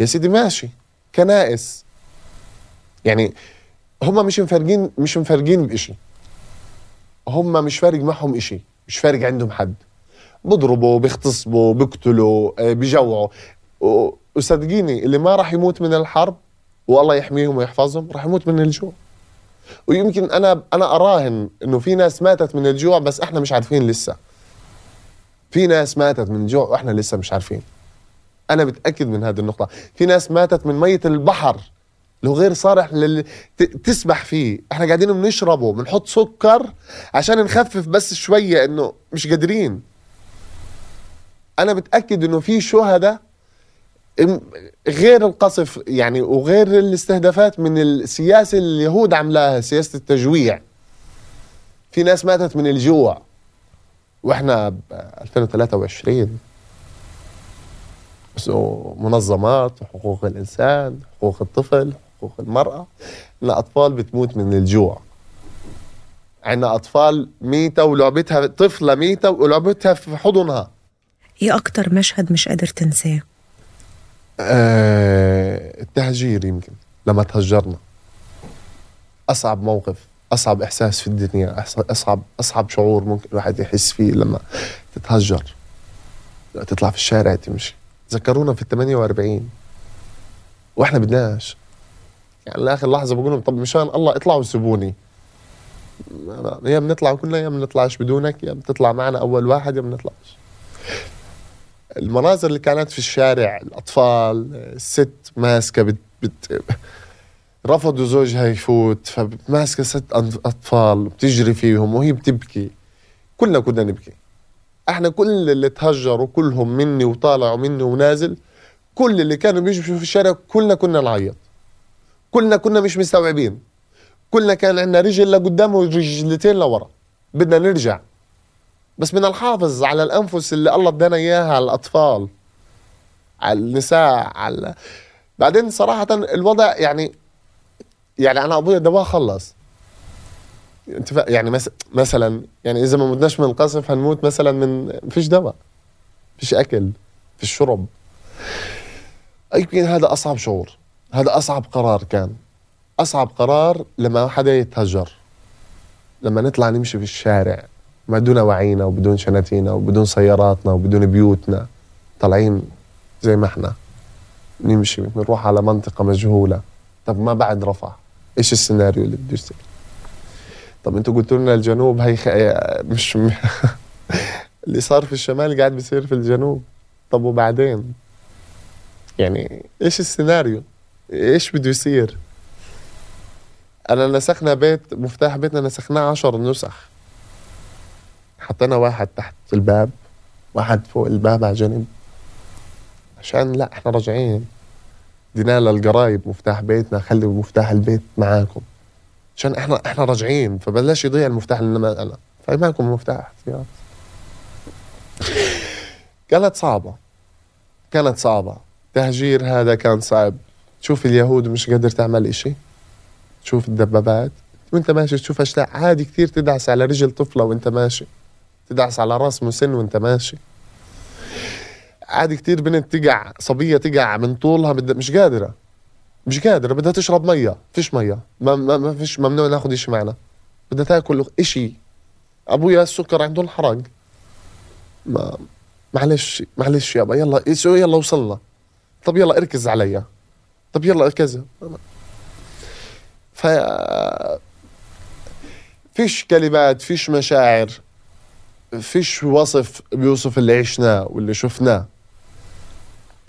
يا سيدي ماشي. كنائس. يعني هم مش مفرقين مش مفرقين بإشي. هم مش فارق معهم إشي. مش فارق عندهم حد. بضربوا بيغتصبوا بيقتلوا آه، بيجوعوا. وصدقيني اللي ما راح يموت من الحرب والله يحميهم ويحفظهم راح يموت من الجوع. ويمكن أنا أنا أراهن إنه في ناس ماتت من الجوع بس إحنا مش عارفين لسه. في ناس ماتت من الجوع وإحنا لسه مش عارفين. أنا متأكد من هذه النقطة. في ناس ماتت من مية البحر. لو غير صالح للي تسبح فيه. إحنا قاعدين بنشربه بنحط سكر عشان نخفف بس شوية إنه مش قادرين. أنا متأكد إنه في شهداء غير القصف يعني وغير الاستهدافات من السياسة اللي اليهود عملاها سياسة التجويع. في ناس ماتت من الجوع. وإحنا ب 2023 منظمات حقوق الإنسان حقوق الطفل حقوق المرأة. عندنا أطفال بتموت من الجوع. عندنا أطفال ميتة ولعبتها طفلة ميتة ولعبتها في حضنها. إيه أكتر مشهد مش قادر تنساه؟ آه التهجير يمكن لما تهجرنا. أصعب موقف. أصعب إحساس في الدنيا أصعب أصعب شعور ممكن الواحد يحس فيه لما تتهجر. تطلع في الشارع تمشي. ذكرونا في ال 48 وإحنا بدناش. يعني لاخر لحظة بقول لهم طب مشان الله اطلعوا سيبوني يا بنطلع كلنا يا بنطلعش بدونك يا بتطلع معنا أول واحد يا بنطلعش المناظر اللي كانت في الشارع الأطفال الست ماسكة بت, بت رفضوا زوجها يفوت فماسكة ست أطفال بتجري فيهم وهي بتبكي. كلنا كنا نبكي. إحنا كل اللي تهجروا كلهم مني وطالعوا مني ونازل كل اللي كانوا بيجوا في الشارع كلنا كنا نعيط. كلنا كنا مش مستوعبين. كلنا كان عندنا رجل لقدام ورجلتين لورا. بدنا نرجع. بس بدنا نحافظ على الأنفس اللي الله ادانا إياها على الأطفال على النساء على بعدين صراحة الوضع يعني يعني أنا أبويا دواء خلص. انت يعني مس... مثلا يعني إذا ما متناش من القصف هنموت مثلا من فيش دواء فيش أكل فيش شرب. يمكن هذا أصعب شعور هذا أصعب قرار كان. أصعب قرار لما حدا يتهجر. لما نطلع نمشي في الشارع ما دون وعينا وبدون شناتينا وبدون سياراتنا وبدون بيوتنا طالعين زي ما إحنا. نمشي بنروح على منطقة مجهولة. طب ما بعد رفح إيش السيناريو اللي بده يصير؟ طب أنتوا قلتوا لنا الجنوب هي خ... مش اللي صار في الشمال قاعد بيصير في الجنوب. طب وبعدين؟ يعني إيش السيناريو؟ إيش بده يصير؟ أنا نسخنا بيت مفتاح بيتنا نسخناه عشر نسخ. حطينا واحد تحت الباب واحد فوق الباب على جنب عشان لا إحنا راجعين. دينا للقرايب مفتاح بيتنا خلي مفتاح البيت معاكم. عشان إحنا إحنا راجعين فبلاش يضيع المفتاح اللي ما أنا فماكم مفتاح احتياط. كانت صعبة. كانت صعبة. تهجير هذا كان صعب. تشوف اليهود مش قادر تعمل إشي. تشوف الدبابات. وأنت ماشي تشوف اشلاء عادي كثير تدعس على رجل طفلة وأنت ماشي. تدعس على رأس مسن وأنت ماشي. عادي كتير بنت تقع صبية تقع من طولها مش قادرة. مش قادرة بدها تشرب مية فيش مية. ما, ما, ما فيش ممنوع ناخذ إشي معنا. بدها تاكل إشي. أبويا السكر عنده انحرق ما معلش معلش يابا يلا يلا وصلنا طب يلا اركز عليا. طب يلا كذا ف فيش كلمات فيش مشاعر فيش وصف بيوصف اللي عشناه واللي شفناه.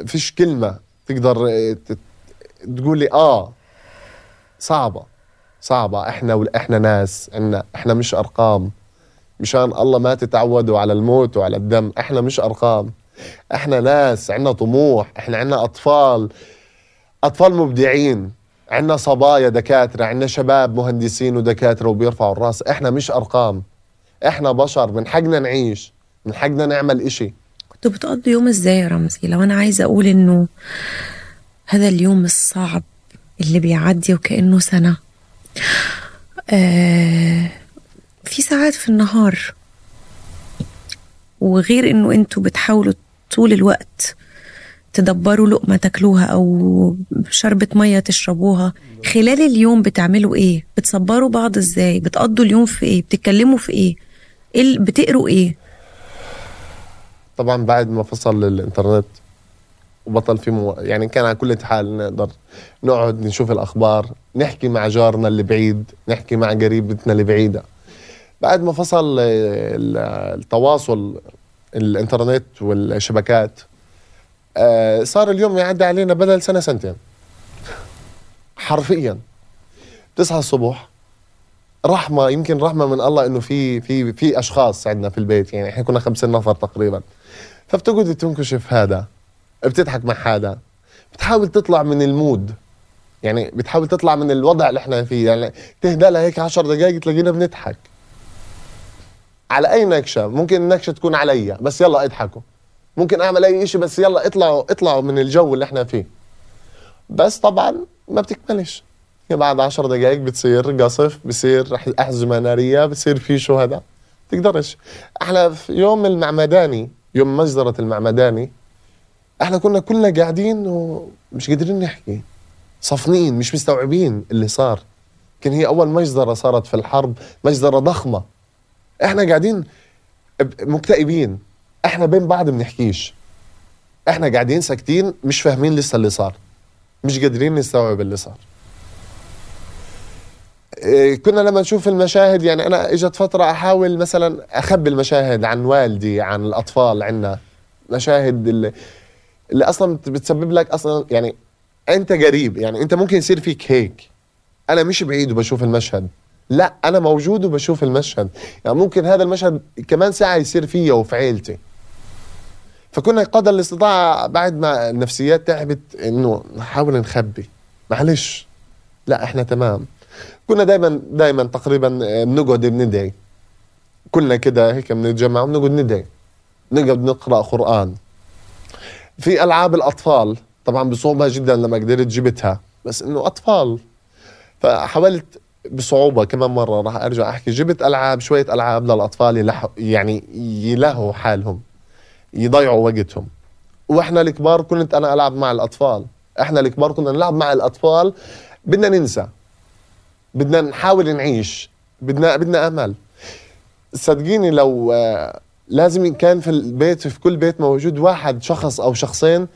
فيش كلمة تقدر ت- تقولي آه صعبة صعبة. إحنا إحنا ناس عنا إحنا مش أرقام. مشان الله ما تتعودوا على الموت وعلى الدم. إحنا مش أرقام. إحنا ناس عنا طموح إحنا عنا أطفال. أطفال مبدعين. عنا صبايا دكاترة عنا شباب مهندسين ودكاترة وبيرفعوا الرأس. إحنا مش أرقام. إحنا بشر من حقنا نعيش من حقنا نعمل إشي. كنتوا بتقضوا يوم إزاي يا رمزي لو أنا عايزة أقول إنه هذا اليوم الصعب اللي بيعدي وكأنه سنة آه في ساعات في النهار وغير إنه أنتوا بتحاولوا طول الوقت تدبروا لقمة تاكلوها أو شربة مية تشربوها خلال اليوم بتعملوا إيه؟ بتصبروا بعض إزاي؟ بتقضوا اليوم في إيه؟ بتتكلموا في إيه؟ إيه بتقروا إيه؟ طبعا بعد ما فصل الإنترنت وبطل في مو... يعني كان على كل حال نقدر نقعد نشوف الأخبار نحكي مع جارنا اللي بعيد نحكي مع قريبتنا اللي بعيدة. بعد ما فصل ال- التواصل الإنترنت والشبكات آه، صار اليوم يعدي علينا بدل سنة سنتين. حرفيا. تصحى الصبح رحمة يمكن رحمة من الله إنه في في في أشخاص عندنا في البيت يعني إحنا كنا 50 نفر تقريبا. فبتقعد تنكشف هذا بتضحك مع هذا بتحاول تطلع من المود. يعني بتحاول تطلع من الوضع اللي إحنا فيه. يعني تهدى لها هيك 10 دقائق تلاقينا بنضحك. على أي نكشة؟ ممكن النكشة تكون عليا بس يلا اضحكوا. ممكن أعمل أي شيء بس يلا اطلعوا اطلعوا من الجو اللي إحنا فيه. بس طبعا ما بتكملش. بعد 10 دقائق بتصير قصف بصير أحزمة نارية بصير في شهداء تقدرش إحنا في يوم المعمداني يوم مجزرة المعمداني إحنا كنا كلنا قاعدين ومش قادرين نحكي. صفنين مش مستوعبين اللي صار. كان هي أول مجزرة صارت في الحرب مجزرة ضخمة. إحنا قاعدين مكتئبين. إحنا بين بعض بنحكيش. إحنا قاعدين ساكتين مش فاهمين لسه اللي صار. مش قادرين نستوعب اللي صار. كنا لما نشوف المشاهد يعني أنا إجت فترة أحاول مثلا أخبي المشاهد عن والدي عن الأطفال عنا. مشاهد اللي, اللي أصلا بتسبب لك أصلا يعني أنت قريب يعني أنت ممكن يصير فيك هيك. أنا مش بعيد وبشوف المشهد. لا أنا موجود وبشوف المشهد. يعني ممكن هذا المشهد كمان ساعة يصير فيا وفي عيلتي. فكنا قدر الاستطاعة بعد ما النفسيات تعبت إنه نحاول نخبي. معلش. لا إحنا تمام. كنا دائما دائما تقريبا بنقعد بندعي. كلنا كده هيك بنتجمع وبنقعد ندعي. نقعد نقرأ قرآن. في ألعاب الأطفال طبعا بصعوبة جدا لما قدرت جبتها بس إنه أطفال. فحاولت بصعوبة كمان مرة راح أرجع أحكي. جبت ألعاب شوية ألعاب للأطفال يلح يعني يلهوا حالهم يضيعوا وقتهم. وإحنا الكبار كنت أنا ألعب مع الأطفال. إحنا الكبار كنا نلعب مع الأطفال بدنا ننسى. بدنا نحاول نعيش. بدنا بدنا امل صدقيني لو آه، لازم كان في البيت في كل بيت موجود واحد شخص أو شخصين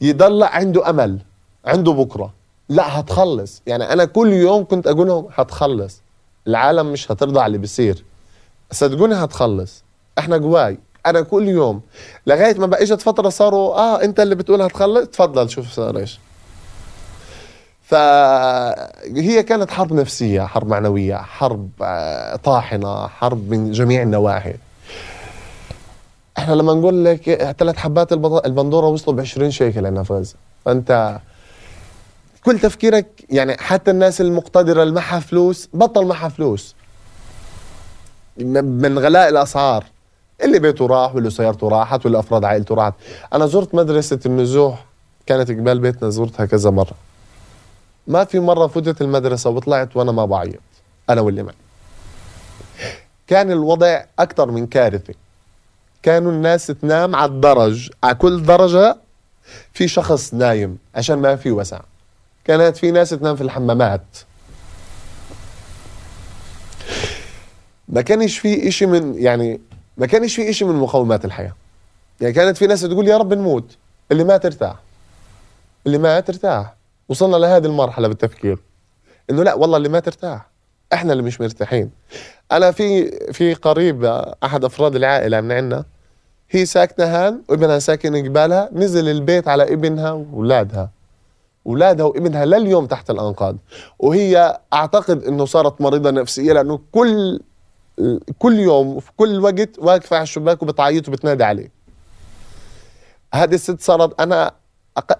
يضل عنده آمل عنده بكرة. لا هتخلص. يعني أنا كل يوم كنت أقول لهم هتخلص. العالم مش هترضى على اللي بيصير. صدقوني هتخلص. إحنا جواي أنا كل يوم. لغاية ما بقى إجت فترة صاروا آه أنت اللي بتقول هتخلص؟ تفضل شوف صار إيش. فهي كانت حرب نفسية حرب معنوية حرب آه، طاحنة حرب من جميع النواحي. إحنا لما نقول لك ثلاث حبات البندورة وصلوا ب 20 شيكل عندنا في غزه فأنت كل تفكيرك يعني حتى الناس المقتدرة اللي معها فلوس بطل معها فلوس. من غلاء الأسعار. اللي بيته راح واللي سيارته راحت واللي افراد عائلته راحت. أنا زرت مدرسة النزوح كانت قبال بيتنا زرتها كذا مرة. ما في مرة فتت المدرسة وطلعت وأنا ما بعيط أنا واللي معي. كان الوضع أكثر من كارثي. كانوا الناس تنام على الدرج على كل درجة في شخص نايم عشان ما في وسع. كانت في ناس تنام في الحمامات. ما كانش في إشي من يعني ما كانش في إشي من مقومات الحياة. يعني كانت في ناس تقول يا رب نموت اللي ما ترتاح اللي ما ترتاح وصلنا لهذه المرحلة بالتفكير. إنه لا والله اللي ما ترتاح. إحنا اللي مش مرتاحين. أنا في في قريب أحد أفراد العائلة من عندنا هي ساكنة هان وابنها ساكن قبالها نزل البيت على ابنها واولادها اولادها وابنها لليوم تحت الأنقاض. وهي أعتقد إنه صارت مريضة نفسية لأنه كل كل يوم وفي كل وقت واقفة على الشباك وبتعيط وبتنادي عليه. هذه الست صارت أنا.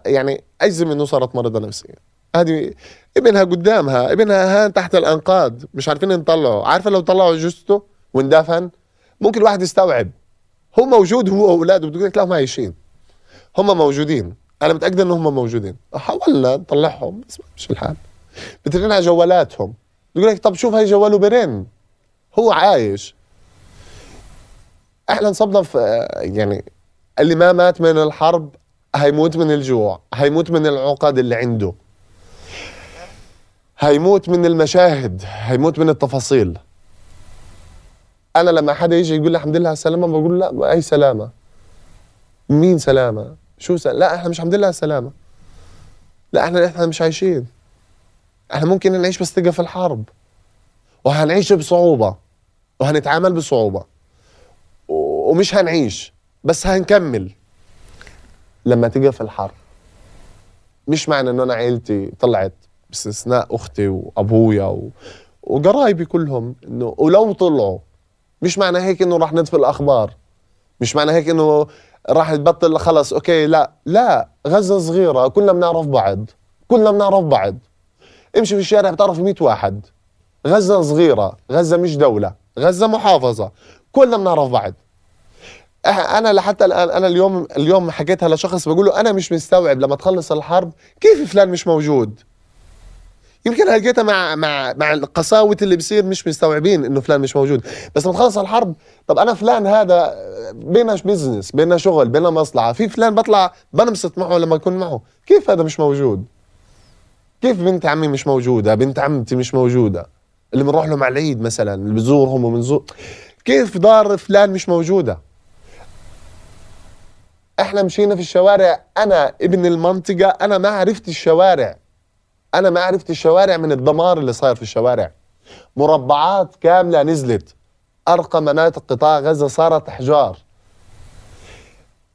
يعني أجزم إنه صارت مريضه نفسيه هذه ابنها قدامها ابنها هان تحت الأنقاض مش عارفين نطلعه عارفة لو طلعوا جثته واندفن ممكن الواحد يستوعب. هو موجود هو وأولاده بتقول لك لا هم عايشين. هم موجودين. أنا متاكد ان هم موجودين. حاولنا نطلعهم بس مش الحال. بترن على جوالاتهم. بيقول لك طب شوف هاي جواله برن. هو عايش. إحنا انصبنا في يعني اللي ما مات من الحرب هيموت من الجوع هيموت من العقد اللي عنده. هيموت من المشاهد هيموت من التفاصيل. أنا لما حدا يجي يقول لي الحمد لله على السلامة بقول لا أي سلامة؟ مين سلامة؟ شو سلامة؟ لا إحنا مش الحمد لله على السلامة. لا إحنا إحنا مش عايشين. إحنا ممكن نعيش بس تلقى في الحرب. وهنعيش بصعوبة. وهنتعامل بصعوبة. ومش هنعيش بس هنكمل. لما تيجي في الحرب مش معنى إنه أنا عيلتي طلعت باستثناء أختي وأبويا و... وقرايبي كلهم إنه ولو طلعوا مش معنى هيك إنه راح ندفي الأخبار مش معنى هيك إنه راح تبطل خلص أوكي لا لا غزة صغيرة كلنا بنعرف بعض كلنا بنعرف بعض امشي في الشارع بتعرف 100 واحد غزة صغيرة غزة مش دولة غزة محافظة كلنا بنعرف بعض. أنا لحتى الان أنا اليوم اليوم حكيتها لشخص بقول له أنا مش مستوعب لما تخلص الحرب كيف فلان مش موجود؟ يمكن لقيتها مع مع مع القساوة اللي بصير مش مستوعبين إنه فلان مش موجود. بس لما تخلص الحرب طب أنا فلان هذا بينا بزنس بينا شغل بينا مصلحة في فلان بطلع بنبسط معه لما أكون معه كيف هذا مش موجود؟ كيف بنت عمي مش موجودة بنت عمتي مش موجودة؟ اللي بنروح لهم على العيد مثلا اللي بزورهم وبنزور كيف دار فلان مش موجودة؟ إحنا مشينا في الشوارع أنا ابن المنطقة أنا ما عرفت الشوارع. أنا ما عرفت الشوارع من الدمار اللي صاير في الشوارع. مربعات كاملة نزلت. أرقى مناطق قطاع غزة صارت أحجار.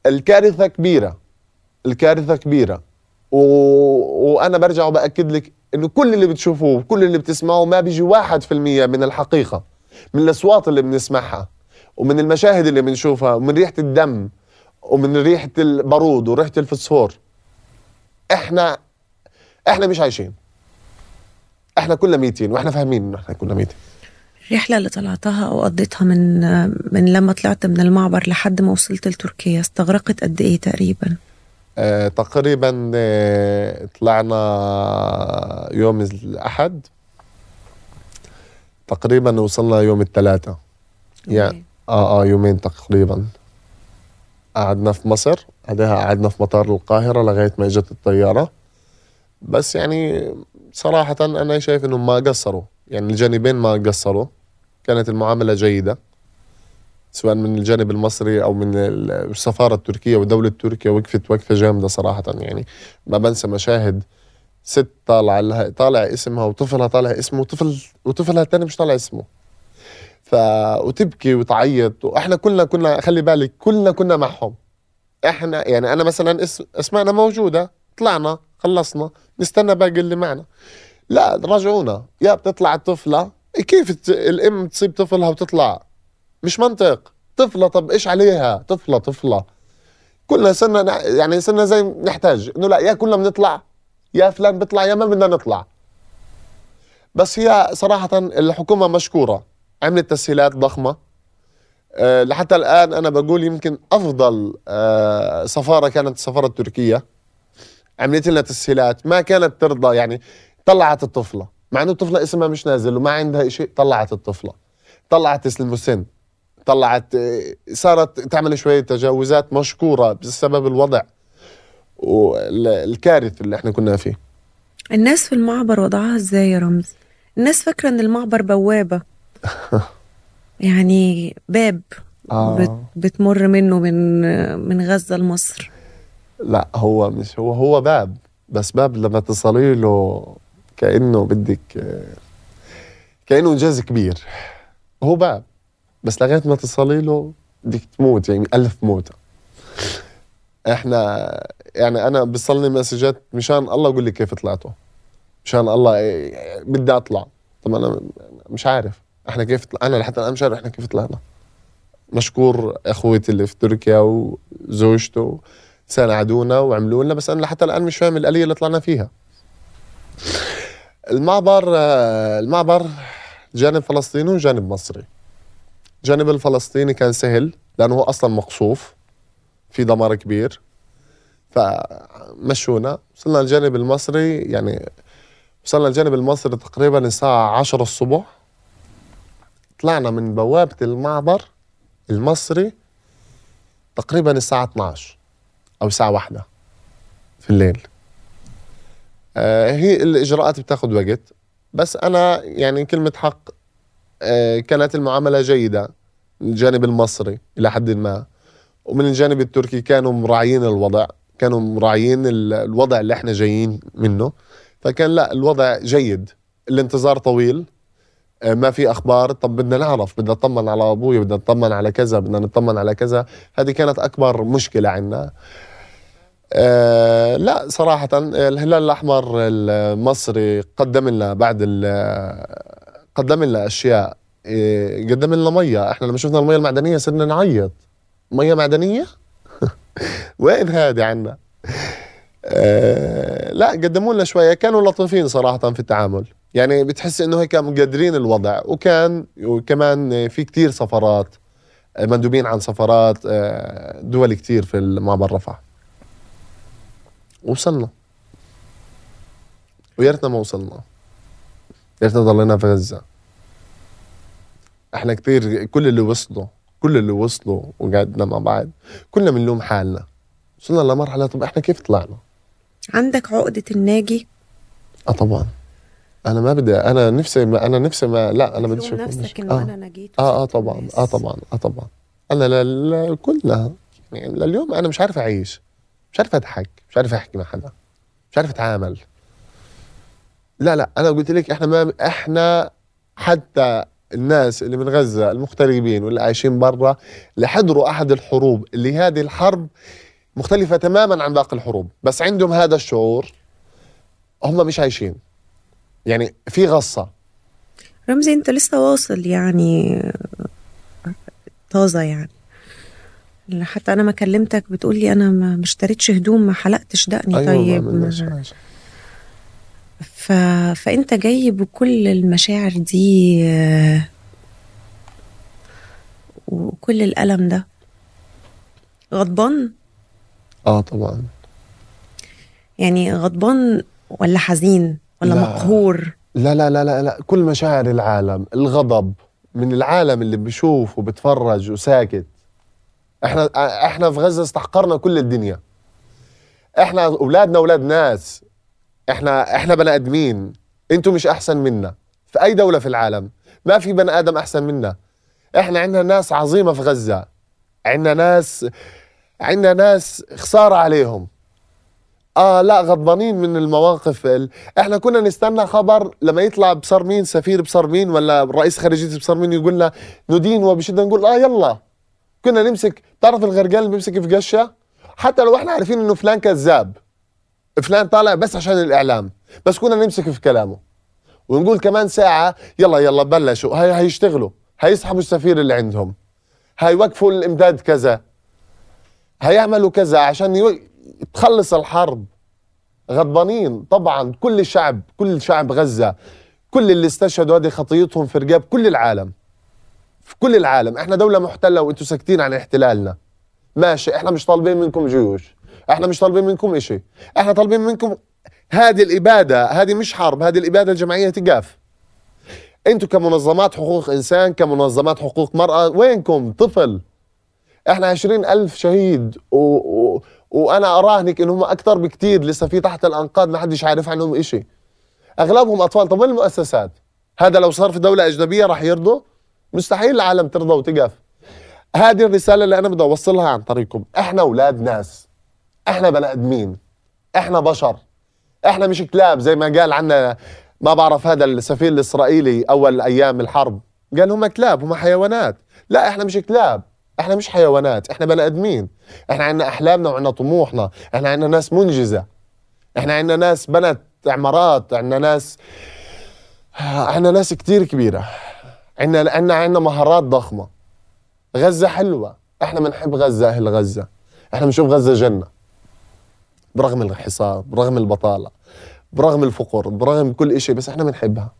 الكارثة كبيرة. الكارثة كبيرة. و... وأنا برجع وبأكد لك إنه كل اللي بتشوفوه كل اللي بتسمعوه ما بيجي واحد في المية من الحقيقة. من الأصوات اللي بنسمعها. ومن المشاهد اللي بنشوفها. ومن ريحة الدم. ومن ريحة البارود وريحة الفسفور. إحنا إحنا مش عايشين. إحنا كلنا ميتين وإحنا فاهمين إنه إحنا كلنا ميتين. الرحلة اللي طلعتها أو قضيتها من من لما طلعت من المعبر لحد ما وصلت لتركيا استغرقت قد إيه تقريبا؟ آه تقريبا آه طلعنا يوم الأحد. تقريبا وصلنا يوم الثلاثاء يعني آه آه يومين تقريبا. قعدنا في مصر بعدها قعدنا في مطار القاهرة لغاية ما اجت الطيارة. بس يعني صراحة أنا شايف إنهم ما قصروا. يعني الجانبين ما قصروا. كانت المعاملة جيدة. سواء من الجانب المصري أو من السفارة التركية ودولة تركيا وقفت وقفة جامدة صراحة. يعني ما بنسى مشاهد ست طالعة لها طالع اسمها وطفلها طالع اسمه وطفل وطفلها الثاني مش طالع اسمه. ف وتبكي وتعيط. وإحنا كلنا كنا خلي بالك كلنا كنا معهم. إحنا يعني أنا مثلا اسم اسمائنا موجودة طلعنا خلصنا نستنى باقي اللي معنا. لا رجعونا يا بتطلع الطفلة كيف الأم تصيب طفلها وتطلع؟ مش منطق. طفلة طب إيش عليها؟ طفلة طفلة. كلنا صرنا يعني صرنا زي نحتاج. إنه لا يا كلنا بنطلع يا فلان بيطلع يا ما بدنا نطلع. بس هي صراحة الحكومة مشكورة. عملت تسهيلات ضخمة. أه لحتى الآن أنا بقول يمكن أفضل أه سفارة كانت السفارة التركية. عملت لنا تسهيلات ما كانت ترضى يعني طلعت الطفلة. مع إنه الطفلة اسمها مش نازل وما عندها شيء طلعت الطفلة. طلعت اسم السن طلعت صارت تعمل شوية تجاوزات مشكورة بسبب الوضع والكارثة اللي إحنا كنا فيه. الناس في المعبر وضعها إزاي يا رمز؟ الناس فاكرة إن المعبر بوابة. يعني باب آه. بتمر منه من من غزة لمصر. لا هو مش هو هو باب بس باب لما تصلي له كأنه بدك كأنه انجاز كبير. هو باب بس لغاية ما تصلي له بدك تموت يعني ألف موتة إحنا يعني أنا بصلني مسجات مشان الله يقول لي كيف طلعتوا مشان الله إيه، بدي أطلع. طب أنا مش عارف. إحنا كيف طلع... أنا لحتى الآن مش عارف إحنا كيف طلعنا. مشكور إخوتي اللي في تركيا وزوجته ساعدونا وعملوا لنا بس أنا لحتى الآن مش فاهم الآلية اللي طلعنا فيها. المعبر المعبر جانب فلسطيني وجانب مصري. الجانب الفلسطيني كان سهل لأنه هو أصلا مقصوف في دمار كبير. فمشونا. وصلنا الجانب المصري يعني وصلنا الجانب المصري تقريبا الساعة عشرة الصبح. طلعنا من بوابة المعبر المصري تقريبا الساعة 12 أو الساعة واحدة في الليل. آه هي الإجراءات بتاخذ وقت بس أنا يعني كلمة حق آه كانت المعاملة جيدة من الجانب المصري إلى حد ما. ومن الجانب التركي كانوا مراعيين الوضع كانوا مراعيين الوضع اللي إحنا جايين منه. فكان لا الوضع جيد الانتظار طويل. ما في أخبار طب بدنا نعرف بدنا نطمن على أبوي بدنا نطمن على كذا بدنا نطمن على كذا. هذه كانت أكبر مشكلة عندنا. أه لا صراحة الهلال الأحمر المصري قدم لنا بعد قدم لنا أشياء آه، قدم لنا مية. إحنا لما شفنا المية المعدنية صرنا نعيط. مية معدنية؟ وين هذه عنا؟ أه لا قدموا لنا شوية. كانوا لطيفين صراحة في التعامل. يعني بتحس إنه هيك مقدرين الوضع. وكان وكمان في كتير سفرات مندوبين عن سفرات آه، دول كتير في معبر رفح وصلنا. ويا ريتنا ما وصلنا. يا ريتنا ضلينا في غزة. إحنا كتير كل اللي وصلوا كل اللي وصلوا وقعدنا مع بعض كلنا بنلوم حالنا. وصلنا لمرحلة طب إحنا كيف طلعنا؟ عندك عقدة الناجي؟ آه طبعا. أنا ما بدي أنا نفسي ما أنا نفسي ما لا أنا بدي أشوف نفسك إنه آه. أنا نجيت آه آه طبعا آه طبعا آه طبعا. أنا ل... كلنا يعني لليوم أنا مش عارف أعيش. مش عارف أضحك. مش عارف أحكي مع حدا. مش عارف أتعامل. لا لا أنا قلت لك إحنا ما إحنا حتى الناس اللي من غزة المغتربين واللي عايشين برا اللي حضروا أحد الحروب اللي هذه الحرب مختلفة تماما عن باقي الحروب. بس عندهم هذا الشعور هم مش عايشين. يعني في غصة. رمزي انت لسه واصل يعني طازة يعني. حتى أنا ما كلمتك بتقول لي أنا ما اشتريتش هدوم ما حلقتش دقني أيوة طيب. ما ف... فأنت جاي بكل المشاعر دي وكل الألم ده. غضبان؟ آه طبعا. يعني غضبان ولا حزين؟ ولا لا. مقهور؟ لا لا لا لا لا. كل مشاعر العالم الغضب من العالم اللي بيشوف وبتفرج وساكت. إحنا إحنا في غزة استحقرنا كل الدنيا. إحنا أولادنا أولاد ناس. إحنا إحنا بني آدمين. أنتم مش أحسن منا. في أي دولة في العالم ما في بني آدم أحسن منا. إحنا عندنا ناس عظيمة في غزة. عندنا ناس عندنا ناس خسارة عليهم. آه لا غضبانين من المواقف. ال... إحنا كنا نستنى خبر لما يطلع بصر مين سفير بصر مين ولا رئيس خارجية بصر مين يقول لنا ندين وبشدة نقول آه يلا. كنا نمسك تعرف الغرقان اللي بيمسك في قشة؟ حتى لو إحنا عارفين إنه فلان كذاب فلان طالع بس عشان الإعلام بس كنا نمسك في كلامه. ونقول كمان ساعة يلا يلا بلشوا. هاي هيشتغلوا. هيسحبوا السفير اللي عندهم. هيوقفوا الإمداد كذا. هيعملوا كذا عشان تخلص الحرب. غضبانين طبعا كل الشعب كل شعب غزة كل اللي استشهدوا هذه خطيتهم في رقاب كل العالم. في كل العالم. إحنا دولة محتلة وأنتم ساكتين عن احتلالنا. ماشي إحنا مش طالبين منكم جيوش. إحنا مش طالبين منكم إشي. إحنا طالبين منكم هذه الإبادة هذه مش حرب هذه الإبادة الجمعية تقاف. أنتم كمنظمات حقوق إنسان كمنظمات حقوق مرأة وينكم؟ طفل. إحنا عشرين ألف شهيد و... و... وأنا اراهنك إنهم أكثر بكثير لسه في تحت الأنقاض ما حدش عارف عنهم شيء أغلبهم أطفال. طب وين المؤسسات؟ هذا لو صار في دولة أجنبية راح يرضوا؟ مستحيل العالم ترضى وتقف. هذه الرسالة اللي أنا بدي أوصلها عن طريقكم. إحنا أولاد ناس. إحنا بني آدمين. إحنا بشر. إحنا مش كلاب زي ما قال عنا ما بعرف هذا السفير الإسرائيلي أول أيام الحرب. قال هم كلاب هم حيوانات. لا إحنا مش كلاب. إحنا مش حيوانات إحنا بني آدمين. إحنا عندنا أحلامنا وعندنا طموحنا. إحنا عندنا ناس منجزة. إحنا عندنا ناس بنت عمارات. عندنا ناس عندنا ناس كتير كبيرة. عندنا عندنا عندنا مهارات ضخمة. غزة حلوة. إحنا بنحب غزة أهل غزة. إحنا بنشوف غزة جنة. برغم الحصار برغم البطالة برغم الفقر برغم كل شيء بس إحنا بنحبها.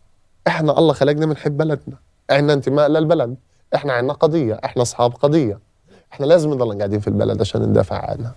إحنا الله خلقنا بنحب بلدنا. عندنا انتماء للبلد. إحنا عندنا قضية إحنا أصحاب قضية. إحنا لازم نضل قاعدين في البلد عشان ندافع عنها.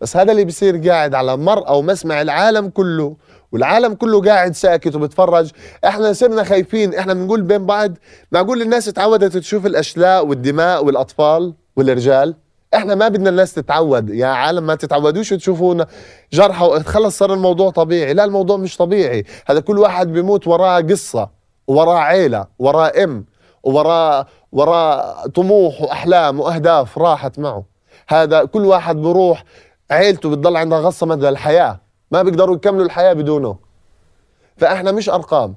بس هذا اللي بيصير قاعد على مرأى ومسمع العالم كله والعالم كله قاعد ساكت وبتفرج. إحنا صرنا خايفين إحنا بنقول بين بعض معقول الناس تعودت تشوف الأشلاء والدماء والأطفال والرجال؟ إحنا ما بدنا الناس تتعود. يا عالم ما تتعودوش تشوفونا. جرحى خلص صار الموضوع طبيعي. لا الموضوع مش طبيعي. هذا كل واحد بيموت وراه قصة وراه عيلة وراه أم. وراه وراه طموح وأحلام وأهداف راحت معه. هذا كل واحد بروح عيلته بتضل عندها غصة مدى الحياة. ما بيقدروا يكملوا الحياة بدونه. فإحنا مش أرقام.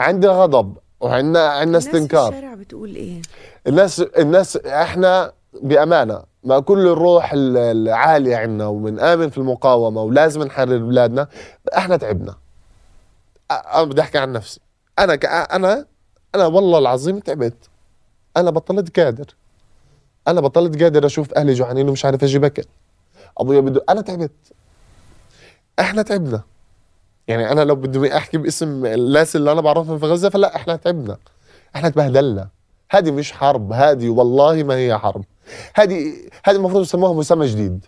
عندنا غضب وعندنا عندنا استنكار الناس في الشارع بتقول إيه؟ الناس الناس إحنا بأمانة مع كل الروح ال- العالية عندنا وبنآمن في المقاومة ولازم نحرر بلادنا إحنا تعبنا. أ- أنا بدي أحكي عن نفسي. أنا. أنا أنا والله العظيم تعبت. أنا بطلت قادر. أنا بطلت قادر أشوف أهلي جوعانين ومش عارف أجيب أكل. أبويا بده أنا تعبت. إحنا تعبنا. يعني أنا لو بدي أحكي باسم الناس اللي أنا بعرفهم في غزة فلا إحنا تعبنا. إحنا تبهدلنا. هذه مش حرب. هذه والله ما هي حرب. هذه هذه المفروض يسموها مسمى جديد.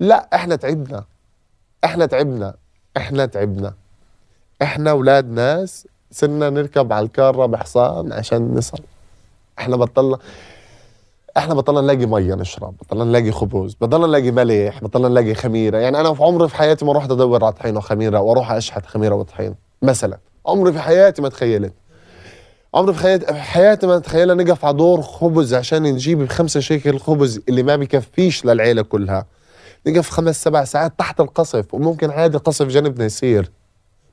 لا إحنا تعبنا. إحنا تعبنا. إحنا تعبنا. إحنا أولاد ناس صرنا نركب على الكارة بحصان عشان نصل. إحنا بطلنا إحنا بطلنا نلاقي مية نشرب بطلنا نلاقي خبز بطلنا نلاقي ملح بطلنا نلاقي خميرة. يعني أنا في عمري في حياتي ما رحت أدور على طحين وخميرة وأروح أشحت خميرة وطحين مثلا. عمري في حياتي ما تخيلت. عمري في حياتي ما تخيل نقف على دور خبز عشان نجيب بخمسة شيكل الخبز اللي ما بكفيش للعيلة كلها. نقف خمس سبع ساعات تحت القصف وممكن عادي قصف جنبنا يصير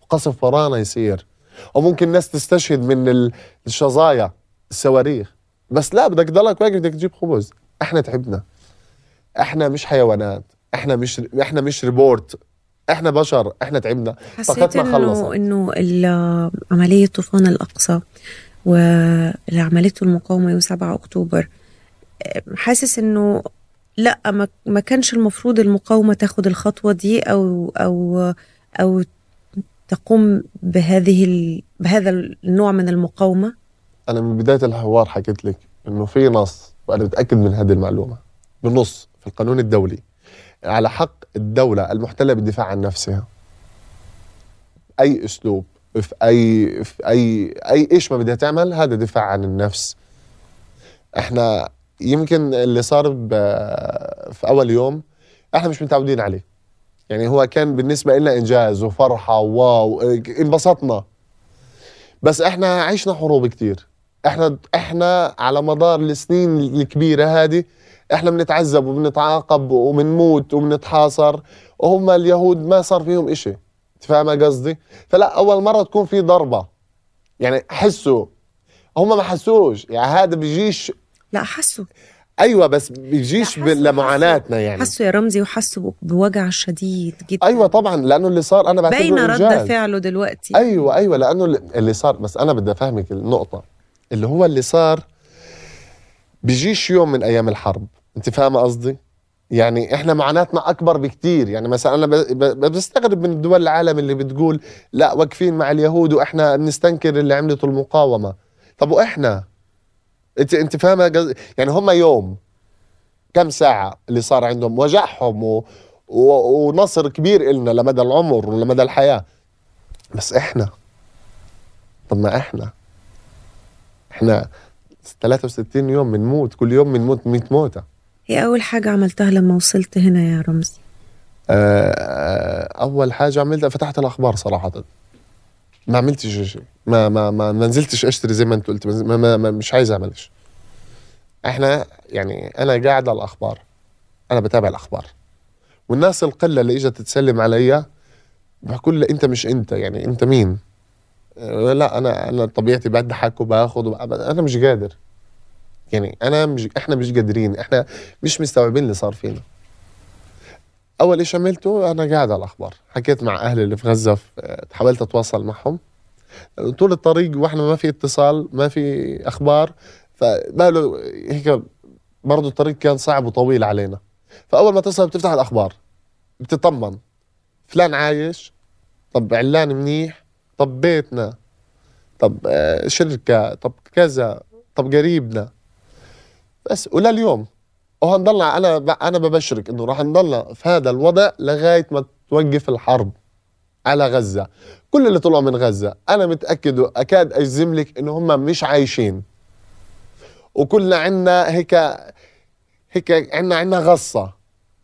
قصف ورانا يصير. وممكن ناس تستشهد من ال- الشظايا الصواريخ. بس لا بدك تضلك واقف بدك تجيب خبز. إحنا تعبنا إحنا مش حيوانات. إحنا مش إحنا مش ريبورت. إحنا بشر. إحنا تعبنا. حسيت طاقتنا خلصت. إنه انه عملية طوفان الأقصى واللي عملته المقاومة يوم 7 أكتوبر حاسس إنه لا ما كانش المفروض المقاومة تاخد الخطوة دي أو أو أو تقوم بهذه بهذا النوع من المقاومة؟ أنا من بداية الحوار حكيت لك إنه في نص وأنا متأكد من هذه المعلومة. بنص في القانون الدولي. على حق الدولة المحتلة بالدفاع عن نفسها. أي أسلوب في أي في أي أي إيش ما بدها تعمل هذا دفاع عن النفس. إحنا يمكن اللي صار في أول يوم إحنا مش متعودين عليه. يعني هو كان بالنسبة لنا إنجاز وفرحة واو انبسطنا. بس إحنا عشنا حروب كتير. إحنا إحنا على مدار السنين الكبيرة هذه إحنا بنتعذب وبنتعاقب وبنموت وبنتحاصر. وهم اليهود ما صار فيهم إشي. أنت فاهمه قصدي؟ فلا أول مرة تكون في ضربة. يعني حسوا. هم ما حسوش. يعني هذا بيجيش لا حسوا. أيوه بس بيجيش لمعاناتنا يعني. حسوا يا رمزي وحسوا بوجع شديد جدا. أيوه طبعا لأنه اللي صار أنا بعتبره باينة رد. فعله دلوقتي. أيوه أيوه لأنه اللي صار بس أنا بدي أفهمك النقطة اللي هو اللي صار بيجيش يوم من أيام الحرب. أنت فاهمة قصدي؟ يعني إحنا معاناتنا أكبر بكتير. يعني مثلا أنا بستغرب من دول العالم اللي بتقول لا واقفين مع اليهود وإحنا بنستنكر اللي عملته المقاومة. طب وإحنا؟ انت انت فاهمة قصدي؟ يعني هم يوم كم ساعة اللي صار عندهم؟ وجعهم و... و... ونصر كبير إلنا لمدى العمر ولمدى الحياة. بس إحنا طب ما إحنا إحنا 63 يوم بنموت كل يوم بنموت 100 موتة. هي أول حاجة عملتها لما وصلت هنا يا رمزي؟ آه، أول حاجة عملتها فتحت الأخبار صراحة. ما عملتش شيء. ما ما ما ما نزلتش اشتري زي ما انت قلت ما ما ما مش عايز اعملش. إحنا يعني أنا قاعد على الاخبار أنا بتابع الاخبار. والناس القلة اللي إجت تسلم عليا بقول له أنت مش أنت يعني أنت مين؟ آه، لا أنا أنا طبيعتي بضحك وباخد وب- أنا مش قادر. يعني أنا مش إحنا مش قادرين إحنا مش مستوعبين اللي صار فينا. أول إشي عملته؟ أنا قاعد على الأخبار. حكيت مع أهلي اللي في غزة حاولت أتواصل معهم. طول الطريق وإحنا ما في اتصال ما في أخبار فبقاله هيك برضه الطريق كان صعب وطويل علينا. فأول ما تصل بتفتح الأخبار بتطمن. فلان عايش؟ طب علان منيح؟ طب بيتنا؟ طب آه، شركة؟ طب كذا؟ طب قريبنا؟ بس ولليوم. وهنضلنا أنا أنا ببشرك إنه راح نضلنا في هذا الوضع لغاية ما توقف الحرب. على غزة. كل اللي طلعوا من غزة أنا متأكد واكاد أجزم لك انه هم مش عايشين. وكلنا عنا هيك هيك عنا عنا غصة.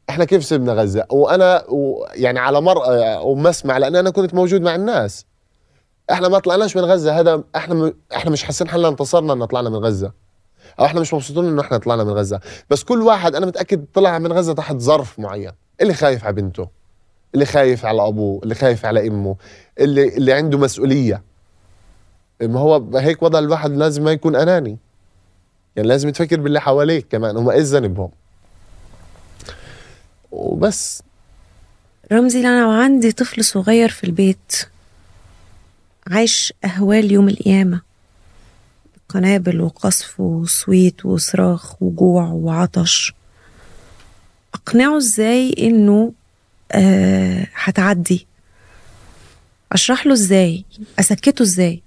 إحنا كيف سبنا غزة؟ وأنا و يعني على مرأى ومسمع لأن أنا كنت موجود مع الناس. إحنا ما طلعناش من غزة. هذا إحنا م... إحنا مش حاسين حالنا انتصرنا إن طلعنا من غزة. أو إحنا مش مبسوطين إنه إحنا طلعنا من غزة. بس كل واحد أنا متأكد طلع من غزة تحت ظرف معين. اللي خايف على بنته؟ اللي خايف على أبوه اللي خايف على إمه اللي اللي عنده مسؤولية. ما هو هيك وضع الواحد لازم ما يكون أناني. يعني لازم تفكر باللي حواليك كمان هم إيش ذنبهم وبس. رمزي لو عندي طفل صغير في البيت عايش أهوال يوم القيامة. قنابل وقصف وصويت وصراخ وجوع وعطش. أقنعه إزاي إنه هتعدي. أشرح له إزاي؟ أسكته إزاي؟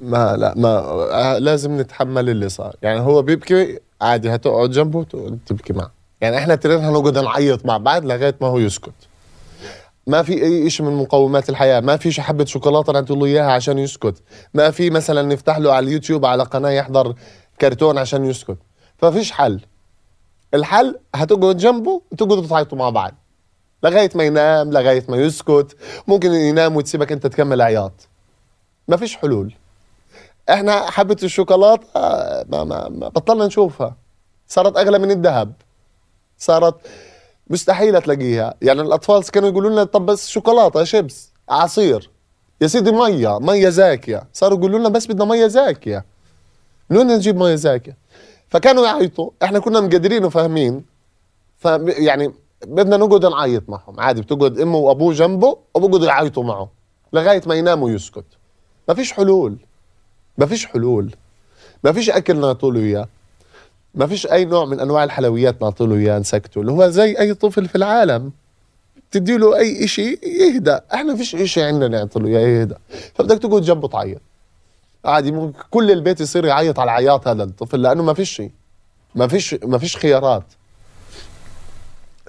ما لا ما آه، لازم نتحمل اللي صار. يعني هو بيبكي عادي هتقعد جنبه تبكي معه. يعني إحنا ترين هنقعد نعيط مع بعض لغاية ما هو يسكت. ما في أي شيء من مقومات الحياة. ما في حبه شوكولاتة نعطي له إياها عشان يسكت. ما في مثلا نفتح له على اليوتيوب على قناة يحضر كرتون عشان يسكت. ففيش حل. الحل هتقعد جنبه وتقعدوا تعيطوا مع بعض. لغاية ما ينام لغاية ما يسكت. ممكن ينام وتسيبك أنت تكمل عياط. ما فيش حلول. إحنا حبة الشوكولاتة آه، ما, ما, ما بطلنا نشوفها. صارت أغلى من الذهب. صارت مستحيل تلاقيها. يعني الأطفال كانوا يقولوا لنا طب بس شوكولاتة شيبس عصير يا سيدي مية مية زاكية. صاروا يقولوا لنا بس بدنا مية زاكية. من وين نجيب مية زاكية؟ فكانوا يعيطوا. إحنا كنا مقدرين وفاهمين. ف يعني بدنا نقعد نعيط معهم. عادي بتقعد أمه وأبوه جنبه وبقعدوا يعيطوا معه لغاية ما ينام ويسكت. ما فيش حلول. ما فيش حلول. ما فيش أكل نعطوا له إياه. ما فيش أي نوع من أنواع الحلويات نعطوا له إياه نسكته. اللي هو زي أي طفل في العالم. تدي له أي إشي يهدى إحنا فيش إشي عندنا نعطي له إياه يهدى فبدك تقعد جنبه تعيط. عادي ممكن كل البيت يصير يعيط على عياط هذا الطفل لأنه ما فيش شيء. ما فيش ما فيش خيارات.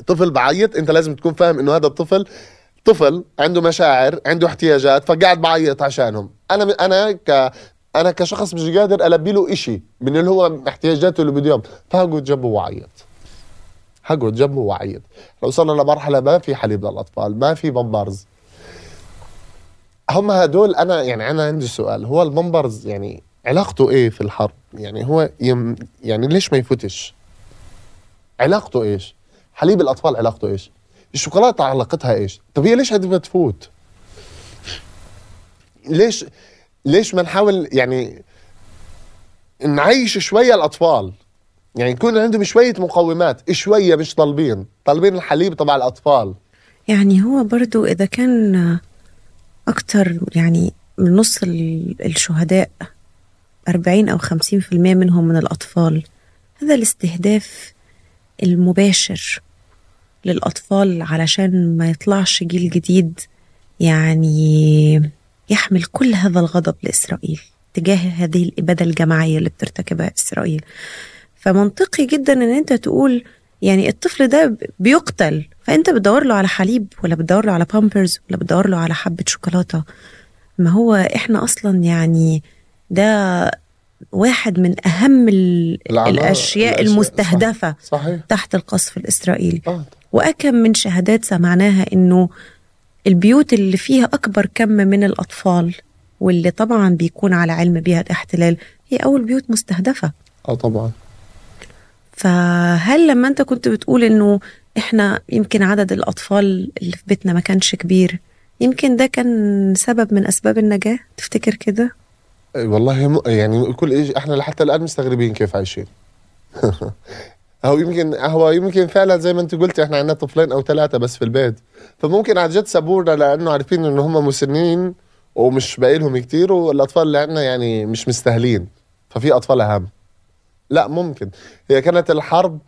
طفل بعيط انت لازم تكون فاهم انه هذا الطفل طفل عنده مشاعر عنده احتياجات فقاعد بعيط عشانهم. أنا أنا ك أنا كشخص مش قادر ألبي له إشي من اللي هو احتياجاته اللي بده إياه. فهقعد جنبه وأعيط. هقعد جنبه وأعيط. لو وصلنا لمرحلة ما في حليب للأطفال ما في بامبرز هم هدول أنا يعني أنا عندي سؤال هو البامبرز يعني علاقته إيه في الحرب؟ يعني هو يم يعني ليش ما يفوتش علاقته إيش؟ حليب الأطفال علاقته إيش؟ الشوكولاتة علاقتها إيش؟ طب هي ليش هتبقى تفوت؟ ليش ليش ما نحاول يعني نعيش شوية الأطفال؟ يعني يكون عندهم شوية مقومات شوية مش طالبين. طالبين الحليب تبع الأطفال. يعني هو برضو إذا كان أكتر يعني من نص ال- الشهداء 40 أو 50% منهم من الأطفال هذا الاستهداف المباشر. للأطفال علشان ما يطلعش جيل جديد يعني يحمل كل هذا الغضب لإسرائيل تجاه هذه الإبادة الجماعية اللي بترتكبها إسرائيل. فمنطقي جدا إن أنت تقول يعني الطفل ده بيقتل فأنت بتدور له على حليب ولا بتدور له على بامبرز ولا بتدور له على حبة شوكولاتة؟ ما هو إحنا أصلا يعني ده واحد من الأشياء الأشياء، المستهدفة صحيح. تحت القصف الإسرائيلي. آه. وأكم من شهادات سمعناها إنه البيوت اللي فيها أكبر كم من الأطفال واللي طبعا بيكون على علم بها الاحتلال هي أول بيوت مستهدفة. آه طبعا. فهل لما أنت كنت بتقول إنه إحنا يمكن عدد الأطفال اللي في بيتنا ما كانش كبير يمكن ده كان سبب من أسباب النجاة؟ تفتكر كده؟ والله. يعني كل إيش إحنا لحتى الآن مستغربين كيف عايشين. هو يمكن هو يمكن فعلا زي ما أنت قلت إحنا عندنا طفلين أو ثلاثة بس في البيت. فممكن عن جد سابونا لأنه عارفين إنه هم مسنين ومش باقي لهم كثير والأطفال اللي عندنا يعني مش مستاهلين. ففي أطفال أهم. لا ممكن. هي كانت الحرب